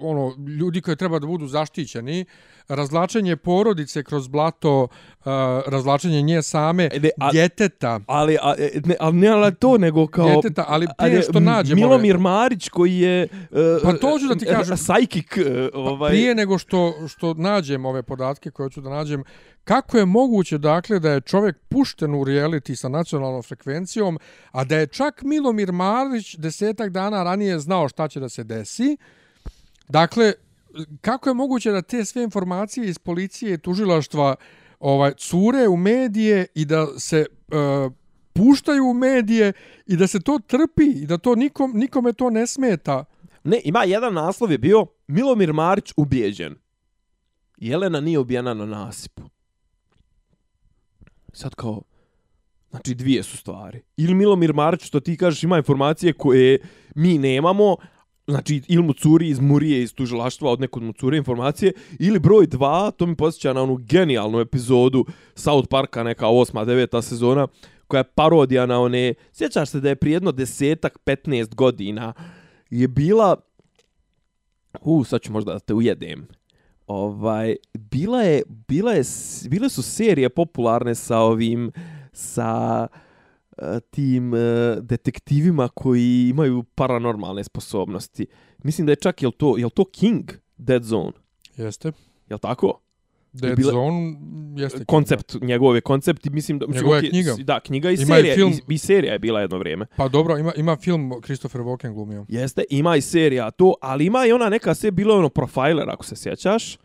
ono, ljudi koji treba da budu zaštićeni, razlačenje porodice kroz blato, uh, razlačenje nje same, E, ne, a- djeteta, Ali, a, e, ne, ali ne ali to, nego kao... djeteta, ali prije što nađemo... Milomir Marić koji je... Uh, Pa to ću da ti kažem. Sajkik. Uh, ovaj, Prije nego što, što nađem ove podatke koje ću da nađem, kako je moguće dakle da je čovjek pušten u reality sa nacionalnom frekvencijom, a da je čak Milomir Marić desetak dana ranije znao šta će da se desi? Dakle, kako je moguće da te sve informacije iz policije i tužilaštva ovaj cure u medije i da se e, puštaju u medije i da se to trpi i da to nikom, nikome to ne smeta? Ne, ima jedan naslov je bio Milomir Marić ubijeđen. Jelena nije ubijena na nasipu. Sad kao, znači dvije su stvari. Ili Milomir Marić, što ti kažeš, ima informacije koje mi nemamo, znači ili mu curi iz Murije, iz tužilaštva, od nekog mu curi informacije, ili broj 2 to mi posjeća na onu genijalnu epizodu South Parka, neka osma, deveta sezona, koja je parodija na one, sjećaš se da je prijedno desetak, 15 godina, je bila U, sad ću možda da te ujedem. Ovaj, bila je, bila je, bile su serije popularne sa ovim, sa tim e, detektivima koji imaju paranormalne sposobnosti. Mislim da je čak, jel to, jel to King, Dead Zone? Jeste. Jel tako? Dead bila- Zone jeste. Koncept, njegove koncepti, mislim da... mislim, Njegova je knjiga. Da, knjiga i Ima i serija. film. I, I serija je bila jedno vrijeme. Pa dobro, ima, ima film Christopher Walken glumio. Jeste, ima i serija to, ali ima i ona neka se bilo je ono profiler, ako se sjećaš.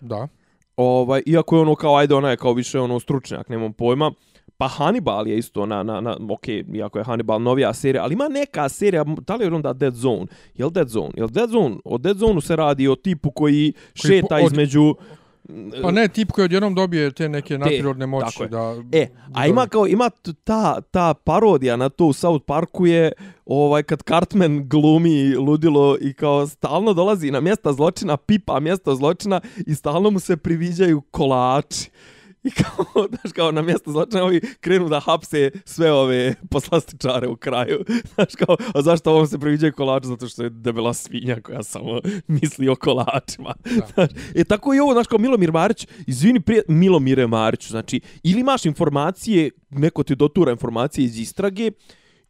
Da. Ovaj, iako je ono kao, ajde, ona je kao više ono stručnjak, nemam pojma. Pa Hannibal je isto na, na, na ok, iako je Hannibal novija serija, ali ima neka serija, da li je onda Dead Zone? Jel Dead Zone? Jel Dead Zone? O Dead Zone se radi o tipu koji, Koji šeta po- od- između... Pa ne, tip koji odjednom dobije te neke nadprirodne moći. je. Da, E, a ima kao ima ta ta parodija na to u South Parku je ovaj kad Cartman glumi ludilo i kao stalno dolazi na mjesta zločina, pipa mjesto zločina i stalno mu se priviđaju kolači. I kao, znaš, kao na mjesto zločina ovi krenu da hapse sve ove poslastičare u kraju. Znaš, kao, a zašto ovom se priviđaju kolači? Zato što je debela svinja koja samo misli o kolačima. Znaš, e, tako i ovo, znaš, kao Milomir Marić, izvini prije, Milomire Mariću, znači, ili imaš informacije, neko ti dotura informacije iz istrage,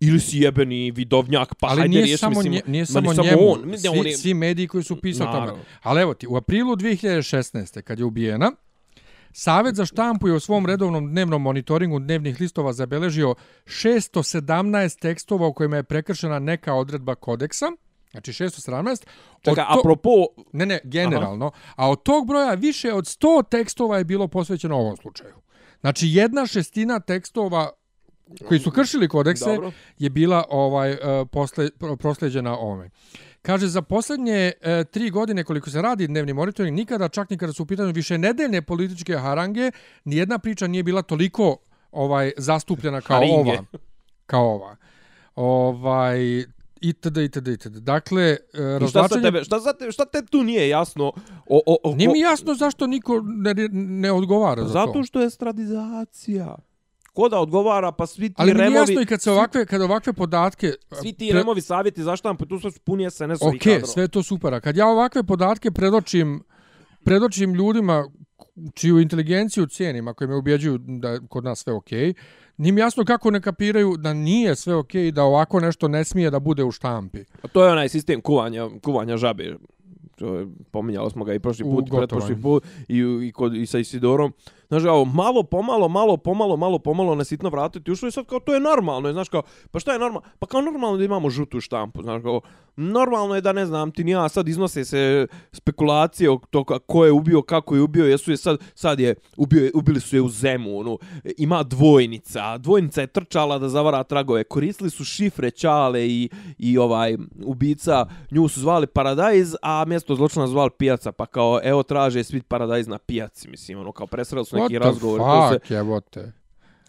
ili si jebeni vidovnjak, pa Ali hajde nije riješi, samo, mislim, nje, nije ma samo ni njemu, on, svi, on je- svi mediji koji su pisali o tome. Naravno. Ali evo ti, u aprilu 2016. kad je ubijena, Savet za štampu je u svom redovnom dnevnom monitoringu dnevnih listova zabeležio 617 tekstova u kojima je prekršena neka odredba kodeksa, znači 617. Čekaj, to- apropo, Ne, ne, generalno. A od tog broja više od 100 tekstova je bilo posvećeno ovom slučaju. Znači, jedna šestina tekstova koji su kršili kodekse Dobro. je bila ovaj e, posle, pro- prosleđena ovome. Kaže, za posljednje e, tri godine koliko se radi dnevni monitoring, nikada, čak ni kada su u pitanju više nedeljne političke harange, nijedna priča nije bila toliko ovaj zastupljena kao Haringe. ova. Kao ova. Ovaj, itd. itd. itd. Dakle, e, i šta sa razvlačenje... tebe, šta, te, šta te tu nije jasno? O, o, o, Nije mi jasno zašto niko ne, ne odgovara za to. Zato što je stradizacija. Ko da odgovara, pa svi ti Ali mi removi... jasno i kad se ovakve, kad ovakve podatke... Svi ti pre- removi savjeti za štampu, tu su puni SNS-ovi Ok, kadrova. sve je to super. A kad ja ovakve podatke predočim, predočim ljudima čiju inteligenciju cijenim, ako me ubjeđuju da je kod nas sve ok, nije mi jasno kako ne kapiraju da nije sve ok i da ovako nešto ne smije da bude u štampi. A to je onaj sistem kuvanja, kuvanja žabe. To je, pominjalo smo ga i prošli put, i pretprošli put i, i, kod, i sa Isidorom. Znaš, kao, malo pomalo, malo pomalo, malo pomalo na sitno vratiti ušlo i sad kao to je normalno. je, Znaš, kao, pa šta je normalno? Pa kao normalno da imamo žutu štampu. Znaš, kao, normalno je da ne znam, ti ni ja sad iznose se spekulacije o to ko je ubio, kako je ubio, jesu je sad, sad je, ubio, ubili su je u Zemunu, ono, ima dvojnica, dvojnica je trčala da zavara tragove, koristili su šifre Čale i, i ovaj ubica, nju su zvali Paradajz, a mjesto zločina zvali Pijaca, pa kao, evo traže svi Paradajz na pijaci, mislim, ono, kao presreli su neki the razgovor. To se, fuck, jebote.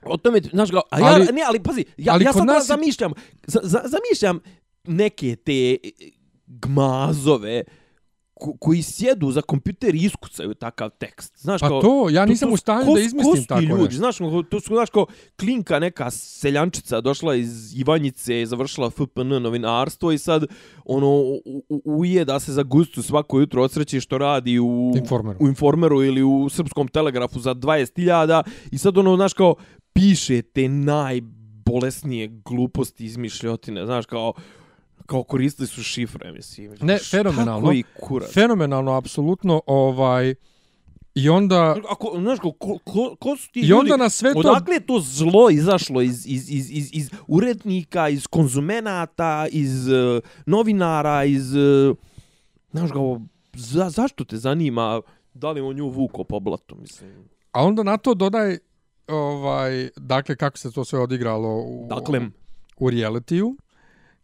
o tome, znaš kao, a ja, Ali- ne, ali pazi, ja, ali ja sad nas zamišljam, za, za, zamišljam neke te gmazove ko, koji sjedu za kompjuter i iskucaju takav tekst. Znaš, Pa kao, to, ja nisam su u stanju da izmislim kosti tako ljudi, nešto. Znaš, to su, znaš, kao klinka neka seljančica došla iz Ivanjice, završila FPN novinarstvo i sad ono u- da se za gustu svako jutro odsreći što radi u Informeru. u Informeru ili u Srpskom telegrafu za 20.000 i sad ono, znaš, kao piše te najbolesnije gluposti izmišljotine, znaš, kao kao koristili su šifre, mislim. Ne, Šta fenomenalno. koji kurac? Fenomenalno, apsolutno, ovaj... I onda... Ako, znaš, ko, ko, ko, su ti I onda ljudi? na sve to- Odakle je to zlo izašlo iz, iz, iz, iz, iz urednika, iz konzumenata, iz uh, novinara, iz... Uh, znaš, kao, za, zašto te zanima da li on nju vuko po blatu, mislim? A onda na to dodaj ovaj, dakle, kako se to sve odigralo u, Dakle, u realitiju.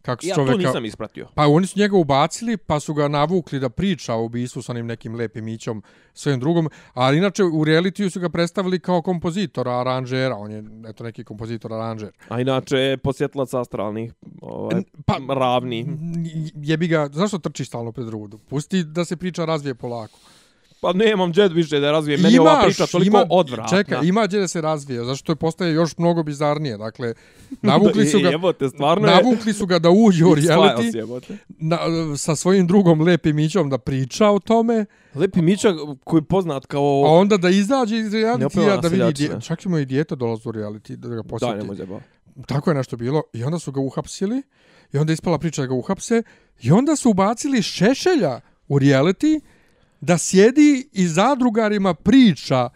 Kako ja čoveka... to nisam ispratio. Pa oni su njega ubacili, pa su ga navukli da priča o ubistvu sa onim nekim lepim ićom, svojim drugom, ali inače u realitiju su ga predstavili kao kompozitora, aranžera, on je eto neki kompozitor, aranžer. A inače, posjetlac astralnih, ovaj, Pa, ravni. jebi ga, zašto trčiš stalno pred rudu? Pusti da se priča razvije polako. Pa nemam džed više da razvijem, meni je ova priča toliko odvratna. Čekaj, ima gdje da se razvije, zašto je postaje još mnogo bizarnije. Dakle, navukli su ga, Jebote, stvarno navukli su ga da uđe u reality na, sa svojim drugom lepim ićom da priča o tome, Lepi Mića koji je poznat kao... a onda da izađe iz realitija da vidi, dje, čak mu i dijete dolazi u reality da ga Da, posjeti. nemoj zeba. tako je nešto bilo. I onda su ga uhapsili. I onda je ispala priča da ga uhapse. I onda su ubacili Šešelja u reality da sjedi i zadrugarima priča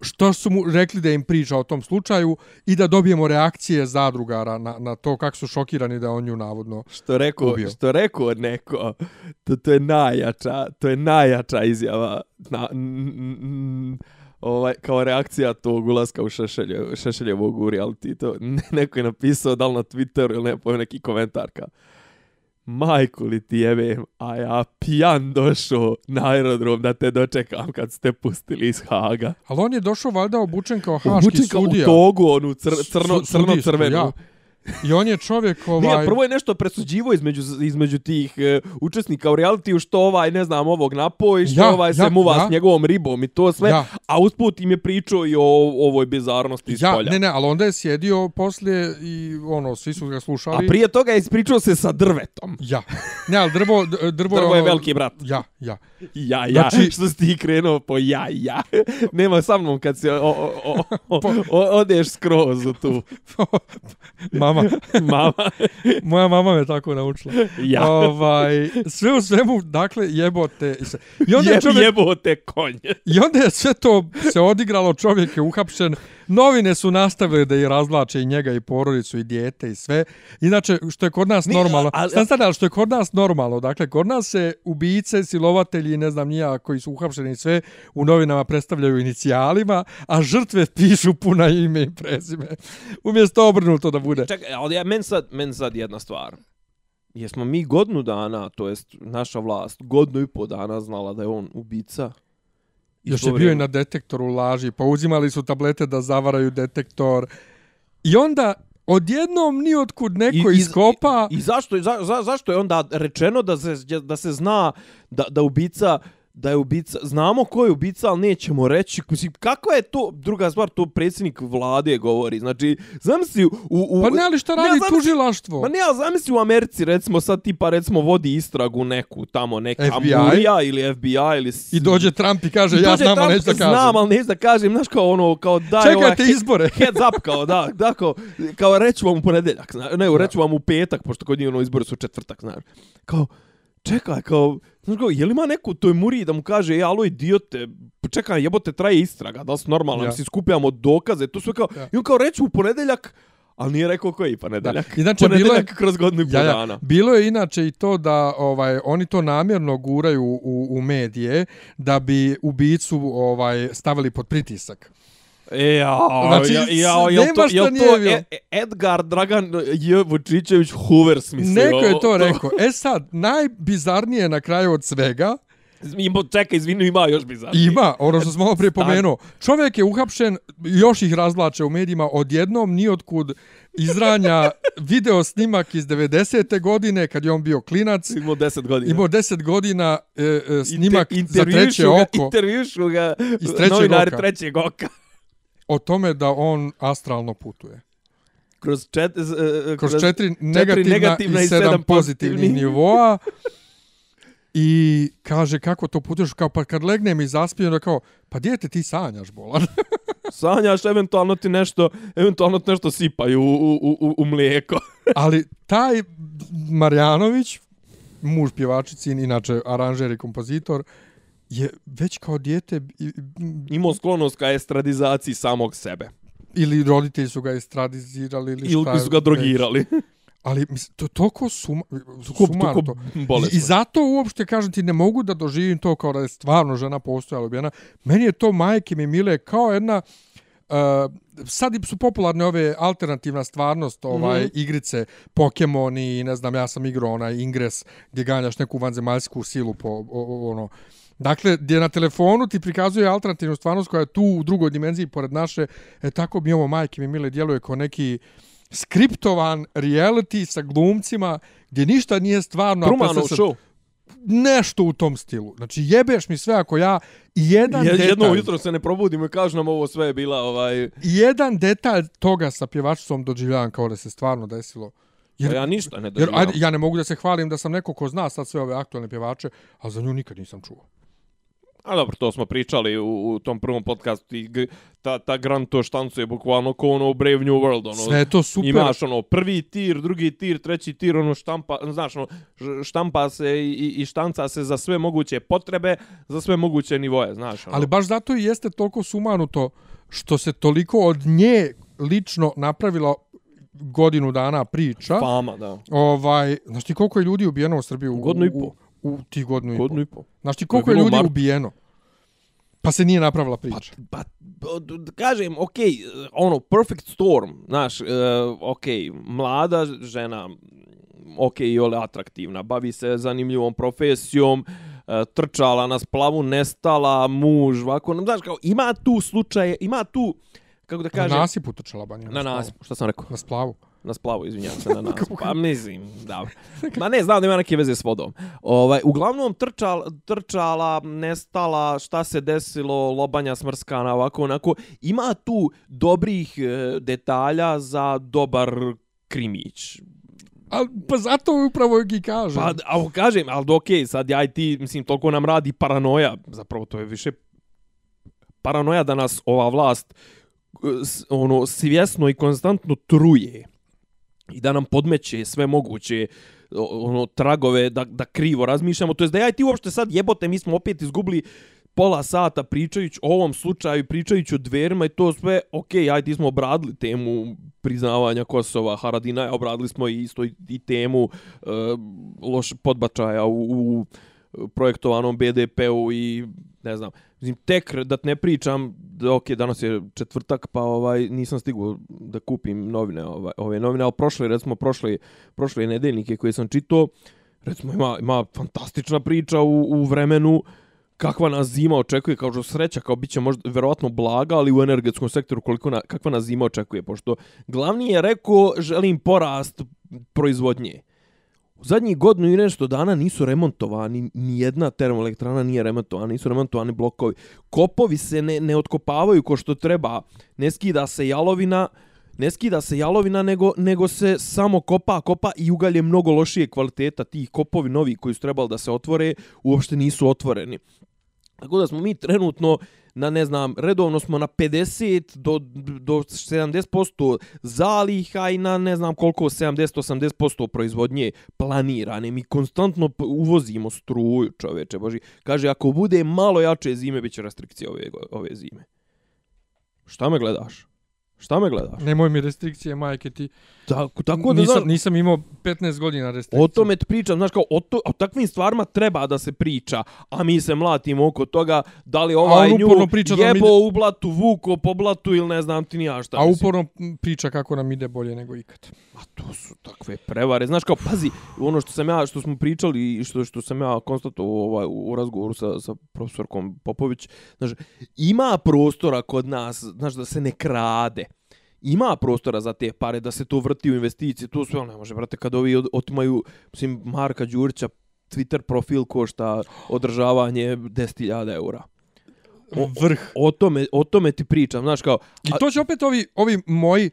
što su mu rekli da im priča o tom slučaju i da dobijemo reakcije zadrugara na, na to kako su šokirani da on nju navodno Što rekao, ubio. što rekao neko, to, to je najjača, to je najjača izjava na, n, n, ovaj, kao reakcija tog ulaska u Šešelje, Šešeljevog u reality. To, ne- neko je napisao da li na Twitteru ili ne, pojme neki komentar kao Majku li ti jebem, a ja pijan došao na aerodrom da te dočekam kad ste pustili iz Haga. Ali on je došao valjda obučen kao haški Obučen kao sudija. U togu, onu cr, crno, crno crvenu. ja. I on je čovjek ovaj... Nije, prvo je nešto presuđivo između, između tih e, učesnika u realitiju, što ovaj, ne znam, ovog napoji, što Ja, ovaj se ja, muva ja. s njegovom ribom i to sve, Ja. a usput im je pričao i o ovoj bizarnosti iz Ja, polja. ne, ne, ali onda je sjedio poslije i ono, svi su ga A slušali. prije toga je ispričao se sa drvetom. Ja. Ne, ali drvo... Drvo, Drvo je veliki brat. Ja, ja. Ja, ja, Znači- što si ti krenuo po ja, ja. Nema sa mnom kad se o, o, o, o, o, odeš skroz u tu. Mama, Mama, moja mama me tako naučila. ja. Ovaj, sve u svemu, dakle, jebote. I onda, je Je, čovjek, jebote konje. I onda je sve to se odigralo, čovjek je uhapšen, novine su nastavile da i razvlače i njega i porodicu i dijete i sve. Inače, što je kod nas Nije, normalno, ali- stan stane, ali što je kod nas normalno, dakle, kod nas se ubice, silovatelji, ne znam nija, koji su uhapšeni i sve, u novinama predstavljaju inicijalima, a žrtve pišu puna ime i prezime. Umjesto obrnuto da bude. Čekaj, ali ja, men sad, men sad jedna stvar. Jesmo mi godnu dana, to jest naša vlast, godnu i po dana znala da je on ubica? I Još je bio i na detektoru laži, pa uzimali su tablete da zavaraju detektor. I onda odjednom ni otkud neko I- i- iskopa... I zašto, za, za, zašto je onda rečeno da se, da se zna da, da ubica da je ubica, znamo ko je ubica, ali nećemo reći. Mislim, kakva je to, druga stvar, to predsjednik vlade govori. Znači, zamisli u... u Pa ne, ali šta Ne, radi zamisli- tužilaštvo? Ma ne, ali zamisli u Americi, recimo sad tipa recimo vodi istragu neku tamo, neka FBI? Amurija ili FBI ili... I dođe Trump i kaže, I ja znam, ali neću da kažem. Znam, ali neću da kažem, znaš kao ono, kao daj Čekajte ovaj izbore. heads up, kao da, da, kao, kao reću vam u ponedeljak, zna, ne, reću vam u petak, pošto kod njih ono izbori su četvrtak, znaš. Kao, čekaj, kao, znaš kao, je li ima neku toj muri da mu kaže, e, alo, idiote, čekaj, jebote, traje istraga, da li su normalno, Ja. ja. si skupljamo dokaze, to sve kao, Ja. i on kao reću u ponedeljak, ali nije rekao koji ponedeljak. Da. Inače, bilo je- ponedeljak kroz godinu i Ja, ja. dana. Bilo je inače i to da ovaj oni to namjerno guraju u, u medije da bi ubicu ovaj stavili pod pritisak. E, ja, Znači, ja, ja, jel nema to, jel nije to e, Edgar Dragan J. Vučićević Hoover smislio? Neko je to rekao. E sad, najbizarnije na kraju od svega, Ima, čekaj, izvini, ima još bizarnije. Ima, ono što smo malo prije pomenuo. Čovjek je uhapšen, još ih razvlače u medijima, odjednom nijotkud izranja video snimak iz 90. godine, kad je on bio klinac, Imao 10 godina. imao 10 godina e, e, snimak Inter- za treće oko Intervjušu ga Iz trećeg novinari oka. trećeg oka. O tome da on astralno putuje. Kroz, čet, z- e, Kroz četiri negativna, negativna i sedam sedam pozitivnih nivoa. I kaže kako to putuješ, kao pa kad legnem i zaspijem, da kao, pa dijete ti sanjaš bolan. Sanjaš, eventualno ti nešto, eventualno ti nešto sipaju u, u, u, u mlijeko. Ali taj Marjanović, muž pjevačicin, inače aranžer i kompozitor, je već kao dijete i- Imao sklonost ka estradizaciji samog sebe. ili roditelji su ga estradizirali ili šta. Ili su ga već. drogirali. Ali mislim, to je toliko suma, sumarno to. I, I zato uopšte, kažem ti, ne mogu da doživim to kao da je stvarno žena postojala ubijena. Meni je to majke mi mile kao jedna... Uh, sad su popularne ove alternativna stvarnost, ovaj, mm igrice, Pokemoni, ne znam, ja sam igrao onaj Ingres, gdje ganjaš neku vanzemaljsku silu po, o, o, ono, Dakle, gdje na telefonu ti prikazuje alternativnu stvarnost koja je tu u drugoj dimenziji pored naše, e, tako mi ovo majke mi mile djeluje kao neki skriptovan reality sa glumcima gdje ništa nije stvarno. Trumanov se- show. Nešto u tom stilu. Znači, jebeš mi sve ako ja jedan Je, detalj, jedno ujutro se ne probudimo i kažu nam ovo sve je bila ovaj... jedan detalj toga sa pjevačicom doživljavam kao da se stvarno desilo. Jer, ja ništa ne Jer ajde, ja ne mogu da se hvalim da sam neko ko zna sad sve ove aktualne pjevače, ali za nju nikad nisam čuo. A dobro, to smo pričali u, u tom prvom podcastu. I ta, ta Grand to štancu je bukvalno kao ono Brave New World. Ono, Sve je to super. Imaš ono prvi tir, drugi tir, treći tir, ono štampa, znaš, ono, štampa se i, i štanca se za sve moguće potrebe, za sve moguće nivoje, znaš. Ono. Ali baš zato i jeste toliko sumanuto što se toliko od nje lično napravila godinu dana priča. Fama, da. Ovaj, znaš ti koliko je ljudi ubijeno u Srbiji? U, Godinu i po. U, u tih godinu, Godinu i i po. po. Znaš ti koliko je u ljudi martu. ubijeno? Pa se nije napravila Pa, priča. pa, d- kažem, okay, ono, perfect storm, znaš, uh, okej, okay, mlada žena, okay, ole atraktivna, bavi se zanimljivom profesijom, uh, trčala na splavu, nestala, muž, ovako, znaš, kao, ima tu slučaje, ima tu, kako da Na kažem, nasipu trčala banja. na nas, šta sam rekao? Na splavu. Na splavu, izvinjavam se, na nas. Pa mislim, dobro. Ma ne, znam da ima neke veze s vodom. Ovaj, uglavnom, trčal, trčala, nestala, šta se desilo, lobanja smrskana, ovako, onako. Ima tu dobrih e, detalja za dobar krimić. Al, pa zato upravo i kažem. Pa, a kažem, ali okej, okay, sad ja i ti, mislim, toliko nam radi paranoja, zapravo to je više paranoja da nas ova vlast e, ono svjesno i konstantno truje i da nam podmeće sve moguće ono tragove da, da krivo razmišljamo. To jest da ja i ti uopšte sad jebote mi smo opet izgubili pola sata pričajući o ovom slučaju, pričajući o dverima i to sve, ok, aj ti smo obradili temu priznavanja Kosova, Haradina, obradili smo i isto i, i temu uh, loš podbačaja u, u projektovanom BDP-u i ne znam, mislim, tek da ne pričam, da, ok, danas je četvrtak, pa ovaj nisam stigao da kupim novine, ovaj, ove novine, ali prošle, recimo, prošle, prošle nedeljnike koje sam čitao, recimo, ima, ima fantastična priča u, u vremenu kakva nas zima očekuje, kao što sreća, kao bit će možda verovatno blaga, ali u energetskom sektoru koliko na, kakva nas zima očekuje, pošto glavni je rekao želim porast proizvodnje. U zadnjih godinu i nešto dana nisu remontovani, ni jedna termoelektrana nije remontovana, nisu remontovani blokovi. Kopovi se ne, ne otkopavaju ko što treba, ne skida se jalovina, ne skida se jalovina, nego, nego se samo kopa, kopa i ugalj je mnogo lošije kvaliteta. Ti kopovi novi koji su trebali da se otvore, uopšte nisu otvoreni. Tako da smo mi trenutno na, ne znam, redovno smo na 50 do, do 70% zaliha i na ne znam koliko 70-80% proizvodnje planirane. Mi konstantno uvozimo struju, čoveče, boži. Kaže, ako bude malo jače zime, bit će restrikcije ove, ove zime. Šta me gledaš? Šta me gledaš? Nemoj mi restrikcije, majke ti. Tako, tako da, nisam, znaš, nisam imao 15 godina restrikcije. O tome ti pričam, znaš kao, o, to, o takvim stvarima treba da se priča, a mi se mlatimo oko toga da li ovaj nju jebo ide- u blatu, vuko po blatu ili ne znam ti ni ja šta. A mislim. uporno priča kako nam ide bolje nego ikad. A to su takve prevare. Znaš kao, pazi, ono što sam ja, što smo pričali i što, što sam ja konstatovao ovaj, u, u razgovoru sa, sa profesorkom Popović, znaš, ima prostora kod nas, znaš, da se ne krade. Ima prostora za te pare, da se to vrti u investicije, to sve, ne može, brate, kad ovi otimaju, mislim, Marka Đurića, Twitter profil košta održavanje 10.000 eura. O- Vrh. O tome, o tome ti pričam, znaš kao, I to će opet ovi, ovi moji,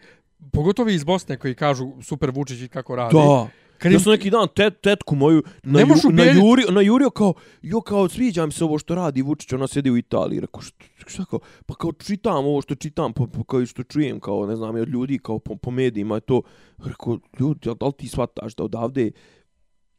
pogotovo iz Bosne koji kažu super Vučić i kako radi. Da. Kad ja sam neki dan tet, tetku moju na, ju, na, jurio, na jurio kao, jo kao sviđa mi se ovo što radi Vučić, ona sjedi u Italiji, rekao šta, šta kao, pa kao čitam ovo što čitam, pa, pa kao što čujem, kao ne znam, od ljudi, kao po, po medijima je to, rekao, ljudi, da li ti shvataš da odavde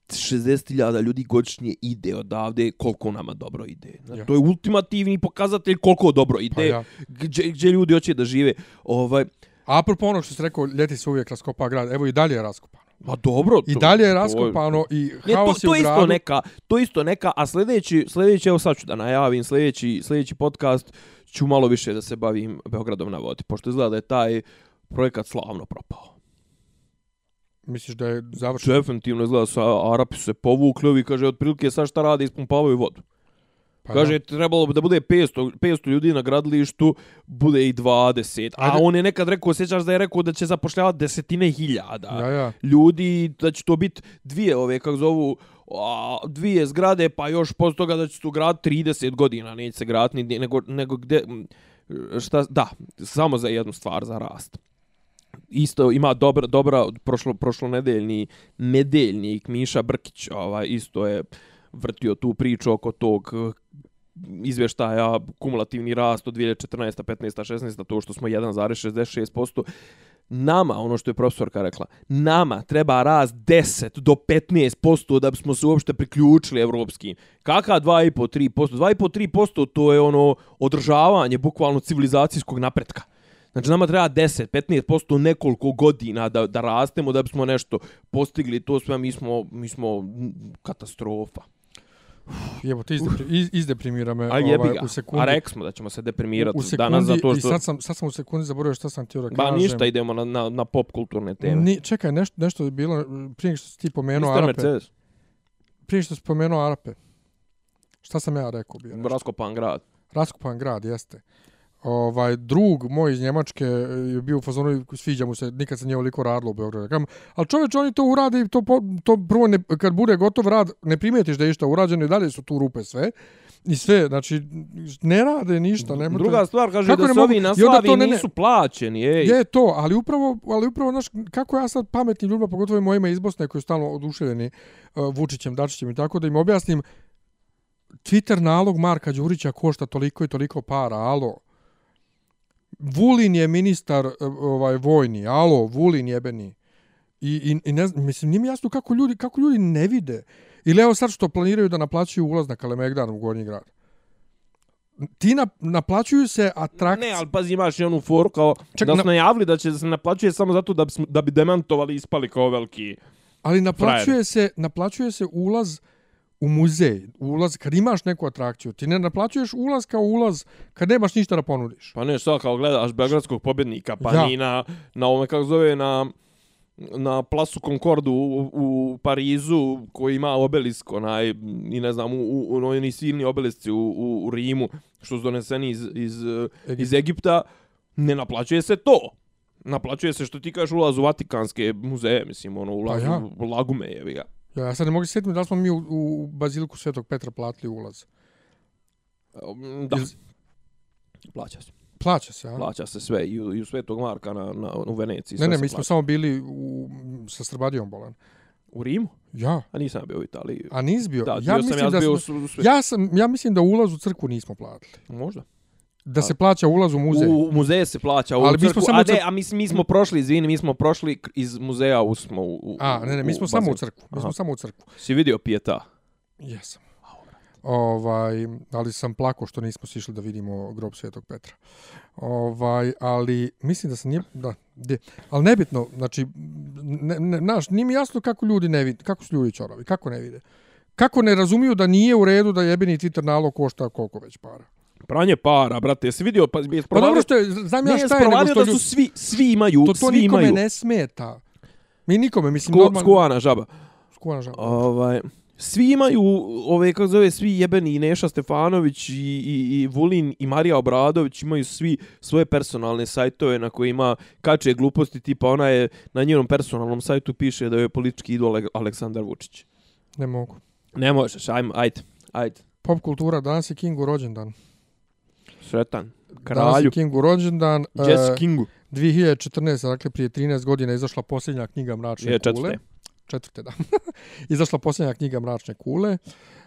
60.000 ljudi godišnje ide odavde, koliko nama dobro ide. Ja. To je ultimativni pokazatelj koliko dobro ide, Pa ja. gdje, gdje ljudi hoće da žive. Ovaj, A apropo ono što se rekao, ljeti se uvijek raskopa grad. Evo i dalje je raskopano. Ma dobro. I to- dalje je to raskopano i Ne, to, haos je to u je isto gradu. neka, to isto neka, a sljedeći, sljedeći, evo sad ću da najavim, sljedeći, sljedeći podcast ću malo više da se bavim Beogradom na vodi, pošto izgleda da je taj projekat slavno propao. Misliš da je završeno? Definitivno izgleda da su Arapi su se povukli, ovi kaže, otprilike sad šta rade, ispumpavaju vodu. Pa Kaže, da. trebalo bi da bude 500, 500 ljudi na gradilištu, bude i 20. A Ajde. on je nekad rekao, sjećaš da je rekao da će zapošljavati desetine hiljada Ja, ja. ljudi, da će to biti dvije ove, kako zovu, a, dvije zgrade, pa još posle toga da će tu grad 30 godina, neće se graditi, ni- nego, nego gde, šta, da, samo za jednu stvar, za rast. Isto ima dobra, dobra prošlo, prošlo nedeljni, nedeljnik Miša Brkić, ovaj, isto je vrtio tu priču oko tog eh, izvještaja, kumulativni rast od 2014. 15. 16. to što smo 1,66%. Nama, ono što je profesorka rekla, nama treba rast 10 do 15% da bismo se uopšte priključili evropskim. Kaka 2,5-3%? 2,5-3% to je ono održavanje bukvalno civilizacijskog napretka. Znači nama treba 10, 15% nekoliko godina da, da rastemo da bismo nešto postigli. To sve mi smo, mi smo katastrofa. Jevo, ti izdepri, iz, izdeprimira me A ovaj, ga. u sekundi. A rekli smo da ćemo se deprimirati u sekundi, danas zato I što... sad sam, sad sam u sekundi zaboravio šta sam htio da Ba kažem. ništa, idemo na, na, na pop kulturne teme. Ni, čekaj, nešto, nešto je bilo, prije što si ti pomenuo Mr. Arape. Mercedes, Prije što si pomenuo Arape. Šta sam ja rekao bio? nešto? raskopan grad. Raskopan grad, jeste. Ovaj, drug moj iz Njemačke je bio u fazonu, sviđa mu se, nikad se nije ovoliko radilo u Beogradu. Kažem, ali čoveč, oni to urade i to, po, to prvo, ne, kad bude gotov rad, ne primijetiš da je išta urađeno i dalje su tu rupe sve. I sve, znači, ne rade ništa. Nemate... Druga stvar, kaže da su ovi na slavi to ne- nisu plaćeni, ej. Je to, ali upravo, ali upravo, znaš, kako ja sad pametnim ljudima, pogotovo i mojima iz Bosne koji su stalno oduševljeni uh, Vučićem, Dačićem i tako, da im objasnim Twitter nalog Marka Đurića košta toliko i toliko para, alo. Vulin je ministar uh, ovaj vojni, alo, Vulin jebeni. I, i, i ne znam, mislim, nije mi jasno kako ljudi, kako ljudi ne vide. Ili evo sad što planiraju da naplaćuju ulaz na Kalemegdan u Gornji grad. Ti na, naplaćuju se atrakcije. Ne, ali pazi, imaš i onu foru kao Ček, da su na- najavili da će se naplaćuje samo zato da, bismo, da bi demantovali i ispali kao veliki. Ali naplaćuje se, naplaćuje se ulaz u muzej, ulaz kad imaš neku atrakciju. Ti ne naplaćuješ ulaz kao ulaz kad nemaš ništa da ponudiš. Pa ne, sad kao gledaš Beogradskog pobjednika, pa Ja. ni na, na ovome, kako zove, na na plasu Concordu u, u Parizu koji ima obelisk onaj i ne znam u, u, u oni silni obelisci u, u, u Rimu što su doneseni iz, iz, Egipt. iz Egipta ne naplaćuje se to naplaćuje se što ti kažeš ulaz u Vatikanske muzeje mislim ono ulaz Pa ja. u Lagume je ga Ja sad ne mogu se sjetiti da smo mi u, u Baziliku Svetog Petra platili ulaz. da Ili- plaća se Plaća se, a? plaća se sve i u, i u Svetog Marka na, na, u Veneciji Ne, ne, mi smo plaća. samo bili u, sa Srbadijom bolan. u Rimu Ja, a nisam bio u Italiji a nis bio. da ja, bio sam mislim ja da bio smo, u, u ja, sam, ja mislim da ulaz u crkvu nismo platili. možda Da se plaća ulaz u muzej. U muzeje se plaća, u Ali mi smo crkvu, samo a u ne, a mi, mi smo prošli, izvini, mi smo prošli iz muzeja u smo u, u A, ne, ne, mi smo u samo u crkvu. Mi smo samo u crkvu. Si vidio pijeta? Jesam. Ovaj, ali sam plako što nismo sišli da vidimo grob Svetog Petra. Ovaj, ali mislim da se nije, da, de, ali nebitno, znači, ne, ne, naš, nije mi jasno kako ljudi ne vide, kako su ljudi čorovi, kako ne vide. Kako ne razumiju da nije u redu da jebeni Twitter nalog košta koliko već para. Pranje para, brate, jesi vidio, pa jesi Pa dobro što je, znam ja šta je, nego što da su ljudi, svi, svi imaju, to, to svi nikome imaju. ne smeta. Mi nikome, mislim, Sko, normalno... skuana žaba. Skuvana žaba. Ovaj, svi imaju, ove, kako zove, svi jebeni i Neša Stefanović i, i, i Vulin i Marija Obradović imaju svi svoje personalne sajtove na kojima kače gluposti, tipa ona je na njenom personalnom sajtu piše da je politički idol Ale- Aleksandar Vučić. Ne mogu. Ne možeš, ajmo, ajde, ajde. Pop kultura, danas je Kingu rođendan. Sretan. Danas Kralju. je Kingu rođendan. Jess e, Kingu. 2014, dakle prije 13 godina izašla posljednja knjiga Mračne Je, kule. četvrte. Četvrte, da. izašla posljednja knjiga Mračne kule.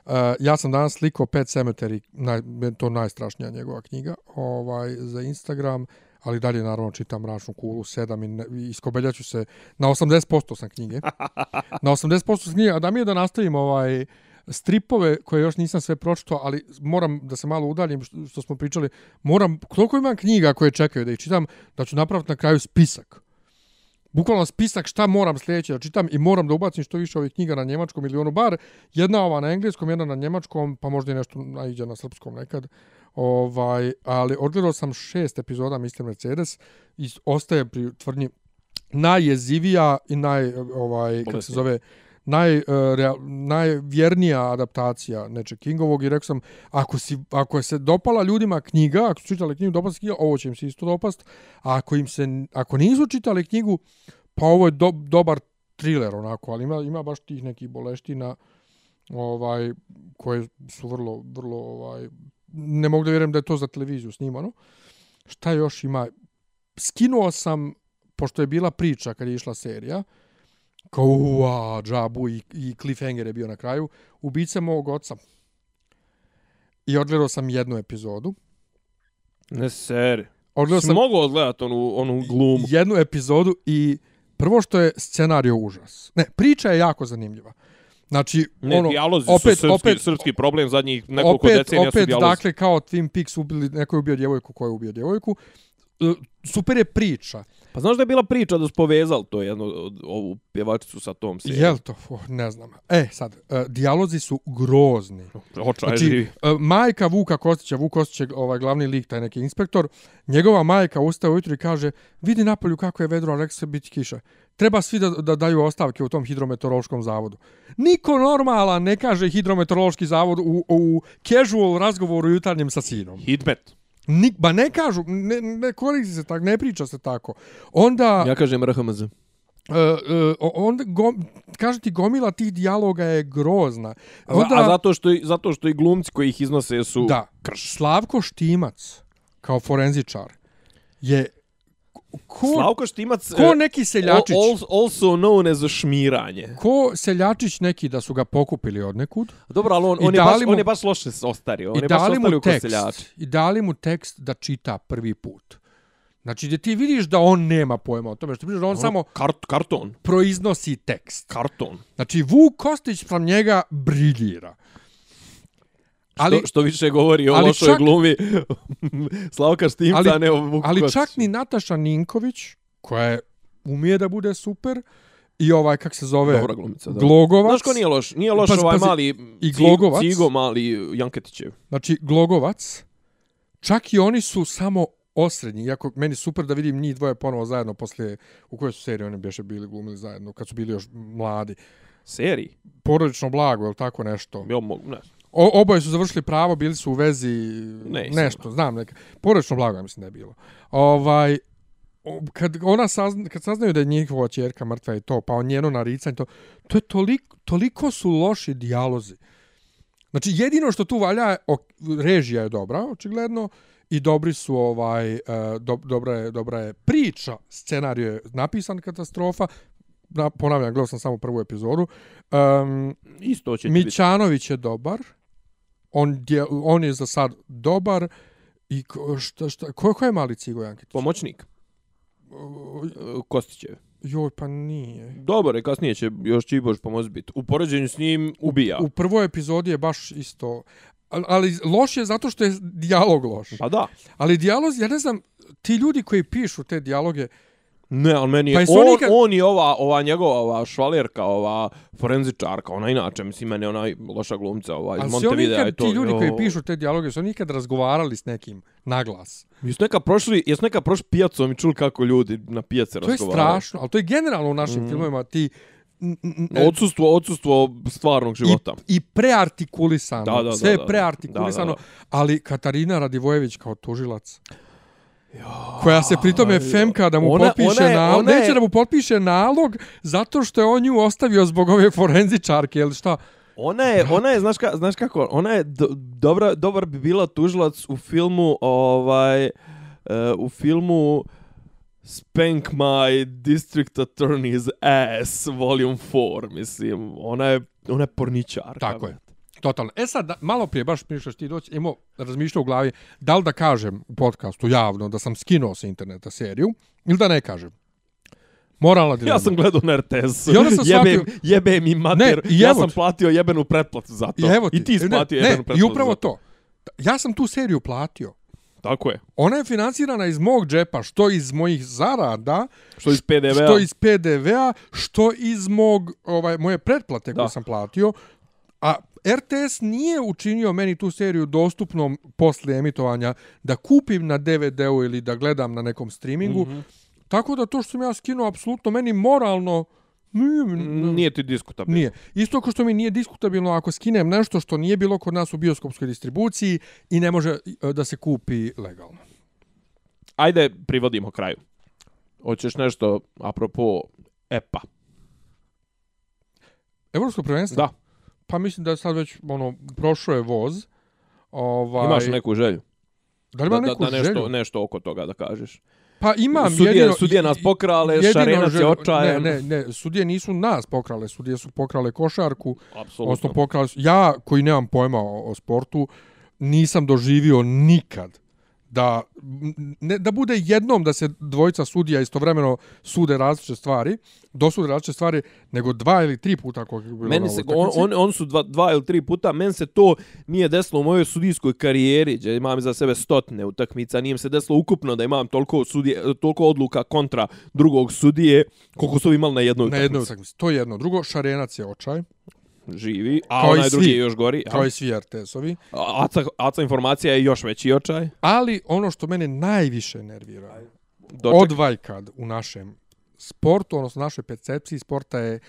Uh, ja sam danas slikao Pet Cemetery, naj, to najstrašnija njegova knjiga, ovaj, za Instagram, ali dalje naravno čitam Mračnu kulu 7 i, ne, i iskobeljaću se, na 80% sam knjige. na 80% sam knjige, a da mi je da nastavim ovaj, stripove koje još nisam sve pročitao, ali moram da se malo udaljim što, što smo pričali, moram, koliko imam knjiga koje čekaju da ih čitam, da ću napraviti na kraju spisak. Bukvalno spisak šta moram sljedeće da čitam i moram da ubacim što više ovih knjiga na njemačkom ili ono bar jedna ova na engleskom, jedna na njemačkom, pa možda i nešto naiđe na srpskom nekad. Ovaj, ali odgledao sam šest epizoda Mr. Mercedes i ostaje pri tvrdnji najjezivija i naj, ovaj, kako se zove, naj, uh, real, najvjernija adaptacija neče Kingovog i rekao sam, ako, si, ako je se dopala ljudima knjiga, ako su čitali knjigu, dopala se knjiga, ovo će im se isto dopast, a ako, im se, ako nisu čitali knjigu, pa ovo je do, dobar thriller onako, ali ima, ima baš tih nekih boleština ovaj, koje su vrlo, vrlo, ovaj, ne mogu da vjerujem da je to za televiziju snimano. Šta još ima? Skinuo sam, pošto je bila priča kad je išla serija, kao ua, džabu i, i cliffhanger je bio na kraju, ubice mog oca. i odgledao sam jednu epizodu. Ne seri. Odgledao sam mogu odgledat onu, onu glumu. jednu epizodu i prvo što je scenario užas. Ne, priča je jako zanimljiva. Znači, Ne, ono, dijalozi su opet, srpski, opet, srpski problem zadnjih nekoliko opet, decenija su opet, dijalozi. dakle, kao Twin Peaks ubili, neko je ubio djevojku, ko je ubio djevojku. Super je priča. Pa znaš da je bila priča da su povezali to jedno, od- ovu pjevačicu sa tom serijom? Jel to? Oh, ne znam. E, sad, uh, dijalozi su grozni. Očaj Znači, živi. e, majka Vuka Kostića, Vuk Kostić je ovaj glavni lik, taj neki inspektor, njegova majka ustaje ujutro i kaže, vidi napolju kako je vedro, a rekao se biti kiša. Treba svi da, da daju ostavke u tom hidrometeorološkom zavodu. Niko normalan ne kaže hidrometeorološki zavod u, u casual razgovoru jutarnjem sa sinom. Hidmet. Nik, ba ne kažu, ne, ne koristi se tako, ne priča se tako. Onda... Ja kažem RHMZ. Uh, uh, onda go, kaže ti gomila tih dijaloga je grozna. Onda, a zato što, i- zato što i glumci koji ih iznose su... da, Slavko Štimac kao forenzičar je ko, Slavko Štimac... ko e, neki seljačić. al- al- Also known as šmiranje. Ko seljačić neki da su ga pokupili od nekud Dobro, ali on, on, je, baš, mu- on je baš loše ostario. On i je baš dali ostario mu tekst i dali mu tekst da čita prvi put. Znači gdje ti vidiš da on nema pojma o tome, što vidiš da on Ono, samo Kart, karton. proiznosi tekst. Karton. Znači Vuk Kostić sam njega briljira. Ali, što, što više govori o lošoj čak- glumi Slavka Štimca, Ali- ne o Vuku ali čak ni Nataša Ninković, koja je umije da bude super, i ovaj, kak se zove, Dobra glumica, da. Glogovac. Znaš ko nije loš? Nije loš Pazi, ovaj pazi, mali i Glogovac. Cigo mali Janketićev. Znači, Glogovac, čak i oni su samo osrednji, iako meni super da vidim njih dvoje ponovo zajedno poslije, u kojoj su seriji oni bješe bili glumili zajedno, kad su bili još mladi. Seriji? Porodično blago, ili tako nešto. Jo, mogu, ne. O, oboje su završili pravo, bili su u vezi Ne, nešto, znam neka. Porodično blago, ja mislim da je bilo. Ovaj, kad ona sazna, kad saznaju da je njihova ćerka mrtva i to, pa on njeno naricanje, to, to je toliko, toliko su loši dijalozi. Znači, jedino što tu valja, je, o, režija je dobra, očigledno, i dobri su ovaj e, do, dobra je dobra je priča scenarijo je napisan katastrofa na, ponavljam gledao sam samo prvu epizodu um, Isto će ti biti. Mićanović je dobar. On je, on je za sad dobar. I ko, šta, šta, ko, ko je mali Cigo Jankitić? Pomoćnik. Kostićev. Joj, pa nije. Dobar je, kasnije će još Čiboš pomoći biti. U poređenju s njim ubija. U prvoj epizodi je baš isto... Ali, loš je zato što je dijalog loš. Pa da. Ali dijalog, ja ne znam, ti ljudi koji pišu te dijaloge, Ne, ali meni je, Pa on, oni kad- on i ova, ova njegova, ova švalerka, ova forenzičarka, ona inače, mislim, meni je ona loša glumca, ova iz Montevidea i kad, to. ti ljudi koji pišu te dijaloge, su oni razgovarali s nekim naglas. Jesu neka prošli, jesu neka prošli pijacom i čuli kako ljudi na pijace To je razgovaraju. strašno, ali to je generalno u našim Mm. filmovima, ti... n- n- Odsustvo, odsustvo stvarnog života. I, i preartikulisano. Da, da, da, Sve je da, da. preartikulisano. Da, da, Ali Katarina Radivojević kao tužilac, koja se pritome femka da mu Ona- potpiše ona je- nalog, ona je- neće da mu potpiše nalog zato što je on nju ostavio zbog ove forenzičarke ili šta. Ona je, ona je, znaš, ka, znaš kako, ona je do, dobra, dobar bi bila tužilac u filmu, ovaj, uh, u filmu Spank My District Attorney's Ass, Volume 4, mislim, ona je, ona je porničar. Tako je. Totalno. E sad, da, malo prije, baš ćeš ti doći, imao razmišljao u glavi da li da kažem u podcastu javno da sam skinuo sa interneta seriju ili da ne kažem. Moralna dilema. Ja sam gledao na RTS. I onda sam jebem, shvatio- jebem i mater. Ne, ja sam ti. platio jebenu pretplatu za to. I, evo ti, I ti si ne, platio ne, jebenu pretplatu I upravo to. Ja sam tu seriju platio. Tako je. Ona je financirana iz mog džepa, što iz mojih zarada, Što iz PDV-a. što iz PDV-a, što iz mog, ovaj, moje pretplate koju Da. sam platio. A RTS nije učinio meni tu seriju dostupnom posle emitovanja da kupim na DVD-u ili da gledam na nekom streamingu. Mhm. Tako da to što sam ja skinuo, apsolutno meni moralno nije, Nije ti diskutabilno. Nije. Isto kao što mi nije diskutabilno ako skinem nešto što nije bilo kod nas u bioskopskoj distribuciji i ne može e, da se kupi legalno. Ajde, privodimo kraju. Hoćeš nešto apropo EPA? Evropsko prvenstvo? Da. Pa mislim da je sad već ono, prošao je voz. Ovaj, Imaš neku želju? Da li imam da, neku da, da nešto, želju? nešto oko toga da kažeš. Pa imam Sudije- jedino... sudije nas pokrale, jedino Šarenac je želju- očajan. Ne, ne, ne, sudije nisu nas pokrale, sudije su pokrale košarku, Apsolutno. odnosno pokrale. Ja, koji nemam pojma o, o sportu, nisam doživio nikad da ne, da bude jednom da se dvojica sudija istovremeno sude različite stvari, dosude različite stvari, nego dva ili tri puta kako je bilo Meni se, on, utakmici. on, on su dva, dva ili tri puta, meni se to nije desilo u mojoj sudijskoj karijeri, gdje imam za sebe stotne utakmica, nije mi se desilo ukupno da imam toliko, sudije, toliko odluka kontra drugog sudije, koliko su imali na jednoj na jednoj utakmici. utakmici. To je jedno. Drugo, Šarenac je očaj, Živi, a Kao onaj drugi je još gori. kao i svi RTS-ovi. Aca, Aca informacija je još veći očaj. Ali ono što mene najviše nervira, Doček. odvajkad u našem sportu, odnosno našoj percepciji sporta je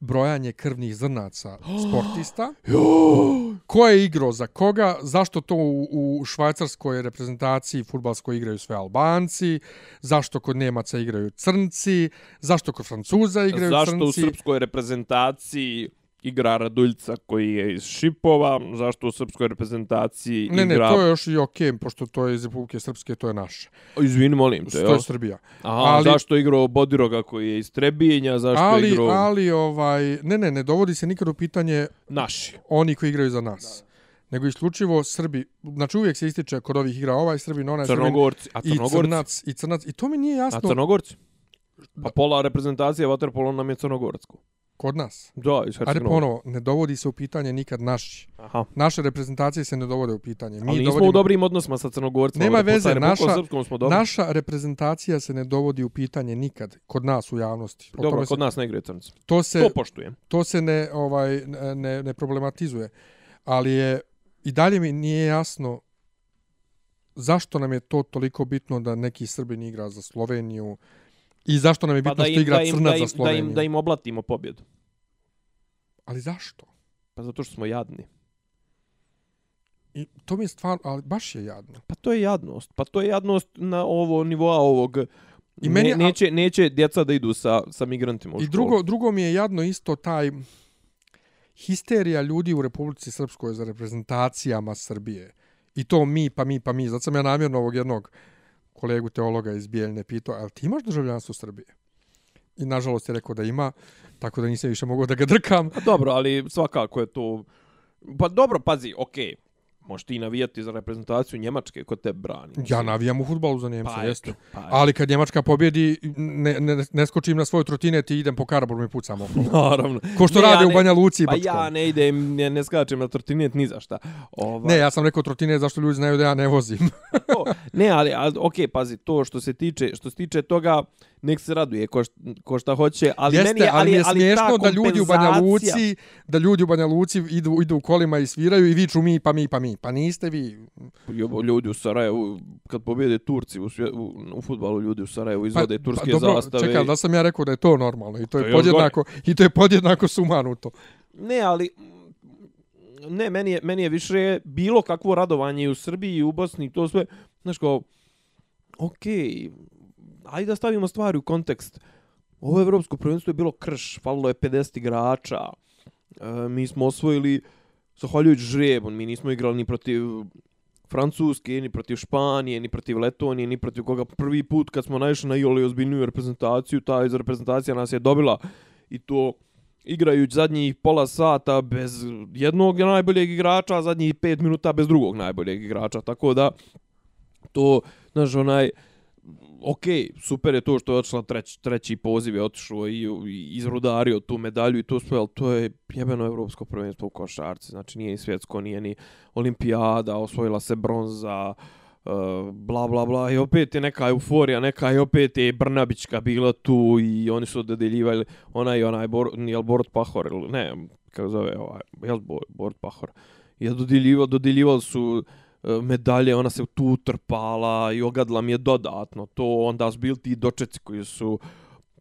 brojanje krvnih zrnaca sportista. Ko je igrao za koga, zašto to u, u švajcarskoj reprezentaciji futbalskoj igraju sve Albanci, zašto kod Nemaca igraju Crnci, zašto kod Francuza igraju Zašto u Crnci. srpskoj reprezentaciji igra Raduljca koji je iz Šipova, zašto u srpskoj reprezentaciji Ne, ne, igra... to je još i okej, pošto to je iz Republike Srpske, to je naše. Izvini, molim te, To je Srbija. Aha, ali- zašto igrao Bodiroga koji je iz Trebinja, zašto Ali, igrao ali, ovaj, ne, ne, ne dovodi se nikad u pitanje naši. oni koji igraju za nas. Nego isključivo Srbi, znači uvijek se ističe kod ovih igra ovaj Srbin, onaj Srbin Crnogorci, a i Crnogorci, Crnac, i Crnac. I to mi nije a jasno Crnogorci? Pa pola reprezentacije Waterpolo nam je Crnogorsko. Kod nas. Da, iz Hercegovine. ponovo, ne dovodi se u pitanje nikad naši. Aha. Naše reprezentacije se ne dovode u pitanje. Mi Ali nismo dovodimo, u dobrim odnosima sa Crnogorcima. Nema veze, naša- smo dobri. Naša reprezentacija se ne dovodi u pitanje nikad kod nas u javnosti. O Dobro, tome se, kod nas ne igraju crnci. to se To poštujem. to se ne ovaj ne, ne problematizuje. Ali je i dalje mi nije jasno zašto nam je to toliko bitno da neki Srbin igra za Sloveniju i zašto nam je bitno što igra Pa da im, Crnac da, za im, da, Sloveniju. im, da im oblatimo pobjedu. Ali zašto? Pa zato što smo jadni. I to mi je stvarno, ali baš je jadno. Pa to je jadnost. Pa to je jadnost na ovo nivoa ovog... I meni- ne, neće, neće djeca da idu sa, sa migrantima u I školu. drugo, drugo mi je jadno isto taj histerija ljudi u Republici Srpskoj za reprezentacijama Srbije. I to mi, pa mi, pa mi. Zato sam ja namjerno ovog jednog kolegu teologa iz Bijeljne pitao, ali ti imaš državljanstvo Srbije? I nažalost je rekao da ima, tako da nisam više mogao da ga drkam. A dobro, ali svakako je to... Pa dobro, pazi, okej. Možeš ti navijati za reprezentaciju Njemačke ko te brani. Ja navijam u futbalu za Njemca, Pa, jeste. eto, pa, Ali kad Njemačka pobjedi, ne, ne, ne skočim na svoj trotinet i idem po karaboru i pucam okolo. Naravno. Ko što Ne, rade ja u ne- Banja Luci i Pa Brčkom. ja ne idem, ne, ne skačem na trotinet ni za šta. Ovaj, Ne, ja sam rekao trotinet zašto ljudi znaju da ja ne vozim. to, ne, ali, ali ok, pazi, to što se tiče, što se tiče toga, nek se raduje ko, šta, ko šta hoće, ali Jeste, meni je, ali mi je ali smiješno ta da ljudi u Banja Luci, da ljudi u Banja Luci idu, idu u kolima i sviraju i viču mi, pa mi, pa mi. Pa niste vi. Ljudi u Sarajevu, kad pobjede Turci u, svje, u, u futbalu, ljudi u Sarajevu izvode pa, turske pa, dobro, zastave. Čekaj, da sam ja rekao da je to normalno i to, To je podjednako, i to je podjednako sumanuto. Ne, ali ne, meni je, meni je više bilo kakvo radovanje i u Srbiji i u Bosni i to sve, znaš kao, okej, ajde da stavimo stvari u kontekst. Ovo evropsko prvenstvo je bilo krš, falilo je 50 igrača, e, mi smo osvojili, zahvaljujući žrebu, mi nismo igrali ni protiv Francuske, ni protiv Španije, ni protiv Letonije, ni protiv koga. Prvi put kad smo naišli na iole ozbiljniju reprezentaciju, ta iz reprezentacija nas je dobila i to igrajući zadnjih pola sata bez jednog najboljeg igrača, a zadnjih pet minuta bez drugog najboljeg igrača. Tako da, to, znaš, onaj, ok, super je to što je otišla treć, treći poziv je otišao i, i izrudario tu medalju i to sve, ali to je jebeno evropsko prvenstvo u košarci, znači nije ni svjetsko, nije ni olimpijada, osvojila se bronza, uh, bla bla bla i opet je neka euforija, neka je opet je Brnabićka bila tu i oni su dodeljivali onaj onaj Bor, nije li Pahor ili ne, kako zove ovaj, jel Bor, Pahor. Je dodeljivali, dodeljivali su E, medalje, ona se tu utrpala i ogadla mi je dodatno. To onda su bili ti dočeci koji su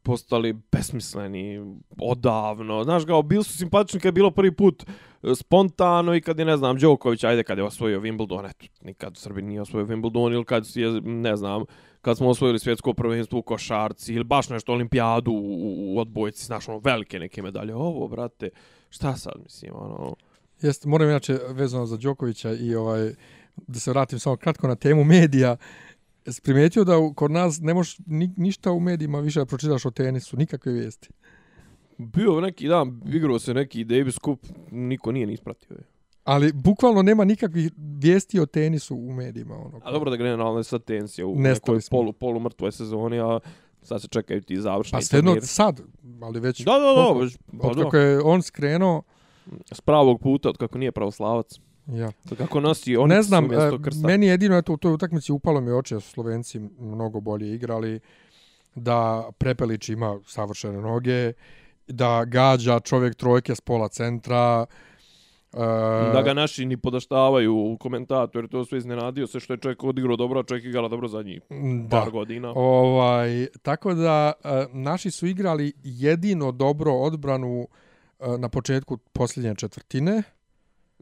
postali besmisleni odavno. Znaš, kao, bili su simpatični kad je bilo prvi put e, spontano i kad je, ne znam, Đoković, ajde, kad je osvojio Wimbledon, eto, nikad Srbin nije osvojio Wimbledon ili kad je, ne znam, kad smo osvojili svjetsko prvenstvo u košarci ili baš nešto olimpijadu u, u odbojci, znaš, ono, velike neke medalje. Ovo, brate, šta sad, mislim, ono... Jeste, moram inače vezano za Đokovića i ovaj da se vratim samo kratko na temu medija. Primijetio da kod nas ne možeš ni, ništa u medijima više da pročitaš o tenisu, nikakve vijesti. Bio neki dan, igrao se neki Davis Cup, niko nije ni ispratio. je. Ali bukvalno nema nikakvih vijesti o tenisu u medijima. Ono. A dobro da generalno je sad tensija u Nestali nekoj smo. polu, polu mrtvoj sezoni, a sad se čekaju ti završni Pa stedno turniri. sad, ali već... Da, da, da, koliko? već, pa Od kako je on skrenuo, S pravog puta, od kako nije pravoslavac. Ja. Kako nosi on ne znam, e, krsta. meni jedino eto, u toj utakmici upalo mi oči da su Slovenci mnogo bolje igrali, da Prepelić ima savršene noge, da gađa čovjek trojke s pola centra, e, Da ga naši ni podaštavaju u komentatu, jer to sve iznenadio se što je čovjek odigrao dobro, a čovjek igrala dobro zadnjih da. par godina. Ovaj, tako da e, naši su igrali jedino dobro odbranu na početku posljednje četvrtine.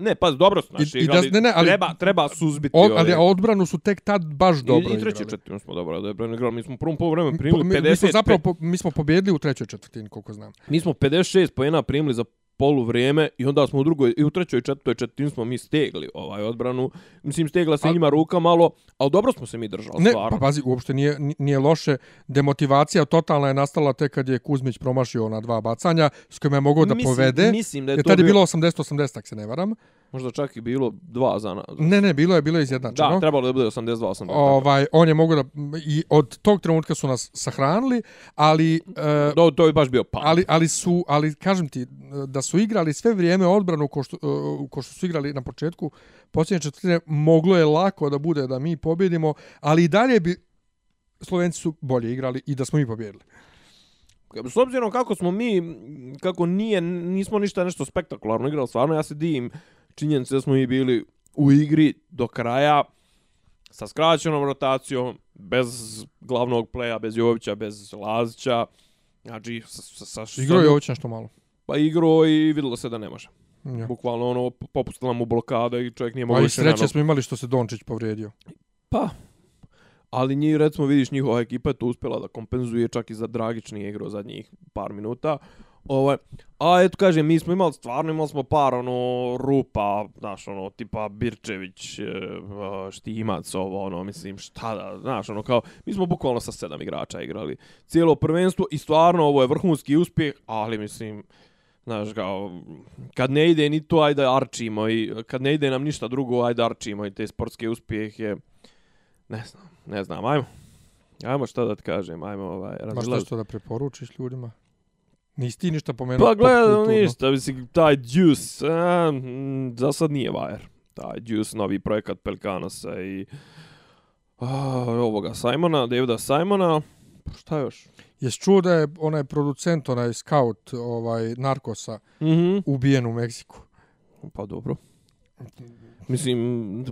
Ne, pa dobro su naši I- i da- igrali. ne, ne, ali- treba, treba suzbiti Od, ali odbranu su tek tad baš dobro I, i treće igrali. četvrtinu smo dobro dobro igrali. Mi smo u prvom poluvremenu Po- primili mi, 50. mi smo zapravo po, mi smo pobjedili u trećoj četvrtini, koliko znam. mi smo 56 poena primili za polu vrijeme i onda smo u drugoj i u trećoj četvrtoj četvrtini smo mi stegli ovaj odbranu. Mislim stegla se Al- njima ruka malo, ali dobro smo se mi držali Ne, stvarno. pa pazi, uopšte nije, nije loše. Demotivacija totalna je nastala tek kad je Kuzmić promašio na dva bacanja s kojima je mogao da mislim, povede. Mislim da je Jer to tad je bilo 80-80, tak se ne varam. Možda čak i bilo dva za nas. Ne, ne, bilo je bilo je izjednačeno. Da, trebalo da bude 82 80. ovaj, on je mogao da... I od tog trenutka su nas sahranili, ali... E, Do, to je baš bio pad. ali, ali su, ali kažem ti, da su igrali sve vrijeme odbranu ko što, e, ko što su igrali na početku posljednje četvrtine, moglo je lako da bude da mi pobjedimo, ali i dalje bi Slovenci su bolje igrali i da smo mi pobjedili. S obzirom kako smo mi, kako nije, nismo ništa nešto spektakularno igrali, stvarno ja se divim činjenice da smo mi bili u igri do kraja sa skraćenom rotacijom, bez glavnog pleja, bez Jovića, bez Lazića. Znači, sa, sa, sa, Igrao je Jović nešto malo. Pa igrao i videlo se da ne može. Ja. Bukvalno ono, popustila mu blokada i čovjek nije mogao A i više sreće smo imali što se Dončić povrijedio. Pa, ali njih, recimo, vidiš, njihova ekipa je to uspjela da kompenzuje, čak i za Dragić nije igrao zadnjih par minuta. Ovaj, a eto kažem, mi smo imali, stvarno imali smo par ono rupa, znaš, ono, tipa Birčević, e, Štimac, ovo, ono, mislim, šta da, znaš, ono, kao, mi smo bukvalno sa sedam igrača igrali cijelo prvenstvo i stvarno ovo je vrhunski uspjeh, ali mislim, znaš, kao, kad ne ide ni to, ajde arčimo i kad ne ide nam ništa drugo, ajde arčimo i te sportske uspjehe, ne znam, ne znam, ajmo. Ajmo šta da ti kažem, ajmo ovaj, Ma šta što da preporučiš ljudima? Nisi ti ništa pomenuo? Pa gledam popkulturno. ništa, mislim, taj Juice, a, mm, za sad nije vajer. Taj Juice, novi projekat Pelikanosa i a, ovoga Simona, Davida Simona. Pa šta još? Jesi čuo da je onaj producent, onaj scout ovaj, narkosa Mhm. ubijen u Meksiku? Pa dobro. Mislim,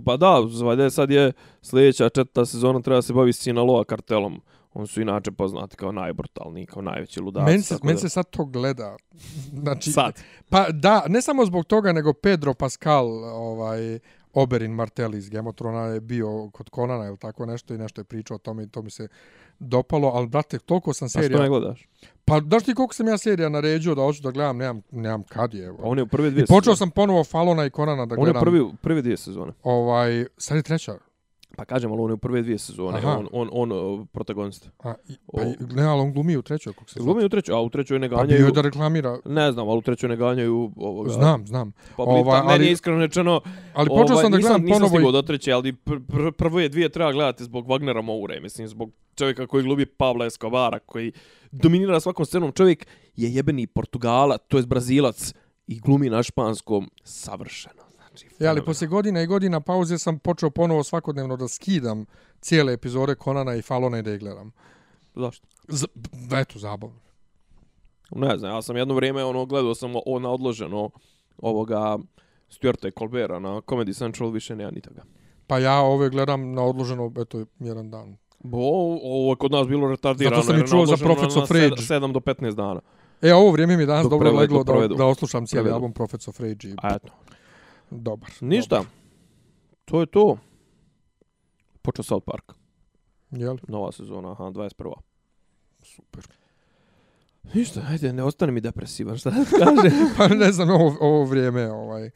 pa da, valjda je sad je sljedeća četvrta sezona treba se baviti s Sinaloa kartelom. Oni su inače poznati kao najbrutalniji, kao najveći ludaci. Meni se, men da- se sad to gleda. Znači, Sad. Pa da, ne samo zbog toga, nego Pedro Pascal, ovaj, Oberyn Martelli iz Thrones je bio kod Conana ili tako nešto i nešto je pričao o tome i to mi se dopalo, ali brate, toliko sam A što ne serija... gledaš? Pa daš ti koliko sam ja serija naređio da hoću da gledam, nemam, nemam kad je. Pa Evo. on je u prve dvije I počeo sezone. sam ponovo Falona i Conana da On je gledam. prvi, prve dvije sezone. Ovaj, sad je treća. Pa kažem, ali on je u prve dvije sezone. Aha. On, on, on, on protagonista. A, i, pa, O. ne, ali on glumi u trećoj, kako se Glumi u trećoj, a u trećoj ne Pa bio ganjaju... je da reklamira. Ne znam, ali u trećoj ne ganjaju ovoga... Znam, znam. Pa Ovaj, ovaj, meni ali- je iskreno rečeno... Ali počeo ovaj, sam da nisam, gledam nisam ponovo stigao i... do treće, ali pr, pr, prvo je dvije treba gledati zbog Wagnera Moure, mislim, zbog čovjeka koji glumi Pabla Escobara, koji dominira svakom scenom. Čovjek je jebeni Portugala, to je Brazilac i glumi na španskom savršeno. Znači, Ja, ali fenomenalno. poslije godina i godina pauze sam počeo ponovo svakodnevno da skidam cijele epizode Konana i Falona i da ih gledam. Zašto? Z eto, zabavno. Ne znam, ja sam jedno vrijeme ono gledao sam o, na odloženo ovoga Stuarta i Colbera na Comedy Central, više nema ni toga. Pa ja ove gledam na odloženo, eto, jedan dan. Bo, ovo je kod nas bilo retardirano. Zato sam i čuo za of Rage. 7 do 15 dana. E, ovo vrijeme mi danas Dok dobro leglo da, da oslušam cijeli album Prophets of Rage. I, A eto, dobar. ništa. Dobar. To je to. Počeo South Park. Jel? Nova sezona, aha, 21. Super. Ništa, ajde, ne ostane mi depresivan, šta da kaže. pa ne znam, ovo, ovo vrijeme, ovaj,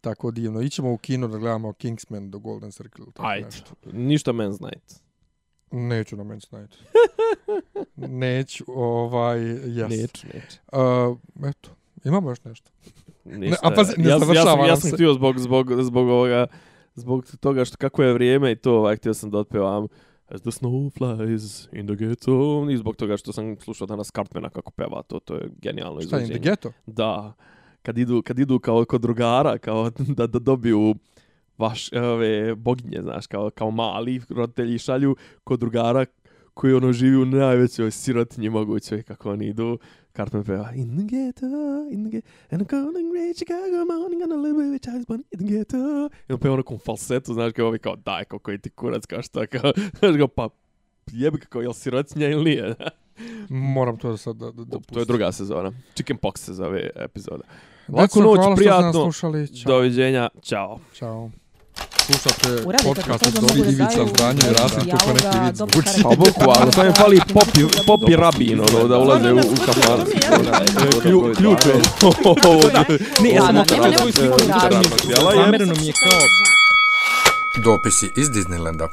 tako divno. Ićemo u kino da gledamo Kingsman do Golden Circle. Tako Ajde, Nešto. ništa Men's Night. Neću na Men's Night. Neću, ovaj, jes. Neću, neću. Uh, eto, imamo još nešto. Ništa. a pazi, ne ja, ja, sam, ja sam htio zbog, zbog, zbog ovoga, zbog toga što kako je vrijeme i to, ovaj, htio sam da otpevam As the snow flies in the ghetto i zbog toga što sam slušao danas Cartmana kako peva, to, to je genijalno Šta je, in the izvođenje. ghetto? Da, kad idu, kad idu kao kod drugara, kao da, da dobiju vaš, ove, boginje, znaš, kao, kao mali roditelji šalju kod drugara koji ono živi u najvećoj sirotinji mogućoj, kako oni idu. Cartman peva In the ghetto, in the ghetto, and I'm calling great Chicago morning on a little bit Chinese bunny in the ghetto. I on peva onakom falsetu, znaš, kao ovi kao, daj, kao koji ti kurac, kao šta, kao, znaš, kao, pa, jebi kako, jel sirotinja ili nije? Moram to sad da, da, da to je druga sezona. Chicken Pox se zove epizoda. Deco, Laku noć, prijatno. Ćao. Doviđenja, čao. Ćao. Slušate radu, podcast od Dobri da Ivica daju Zdranja i Rasim, tu neki dobro zvuči. Pa bukvalno, samo im fali popi, popi rabin, ono, da ulaze u. Klju- Ključ je. Ne, ja sam svoju nekog sliku, razloga. zamereno mi je kao... Dopisi iz Disneylanda.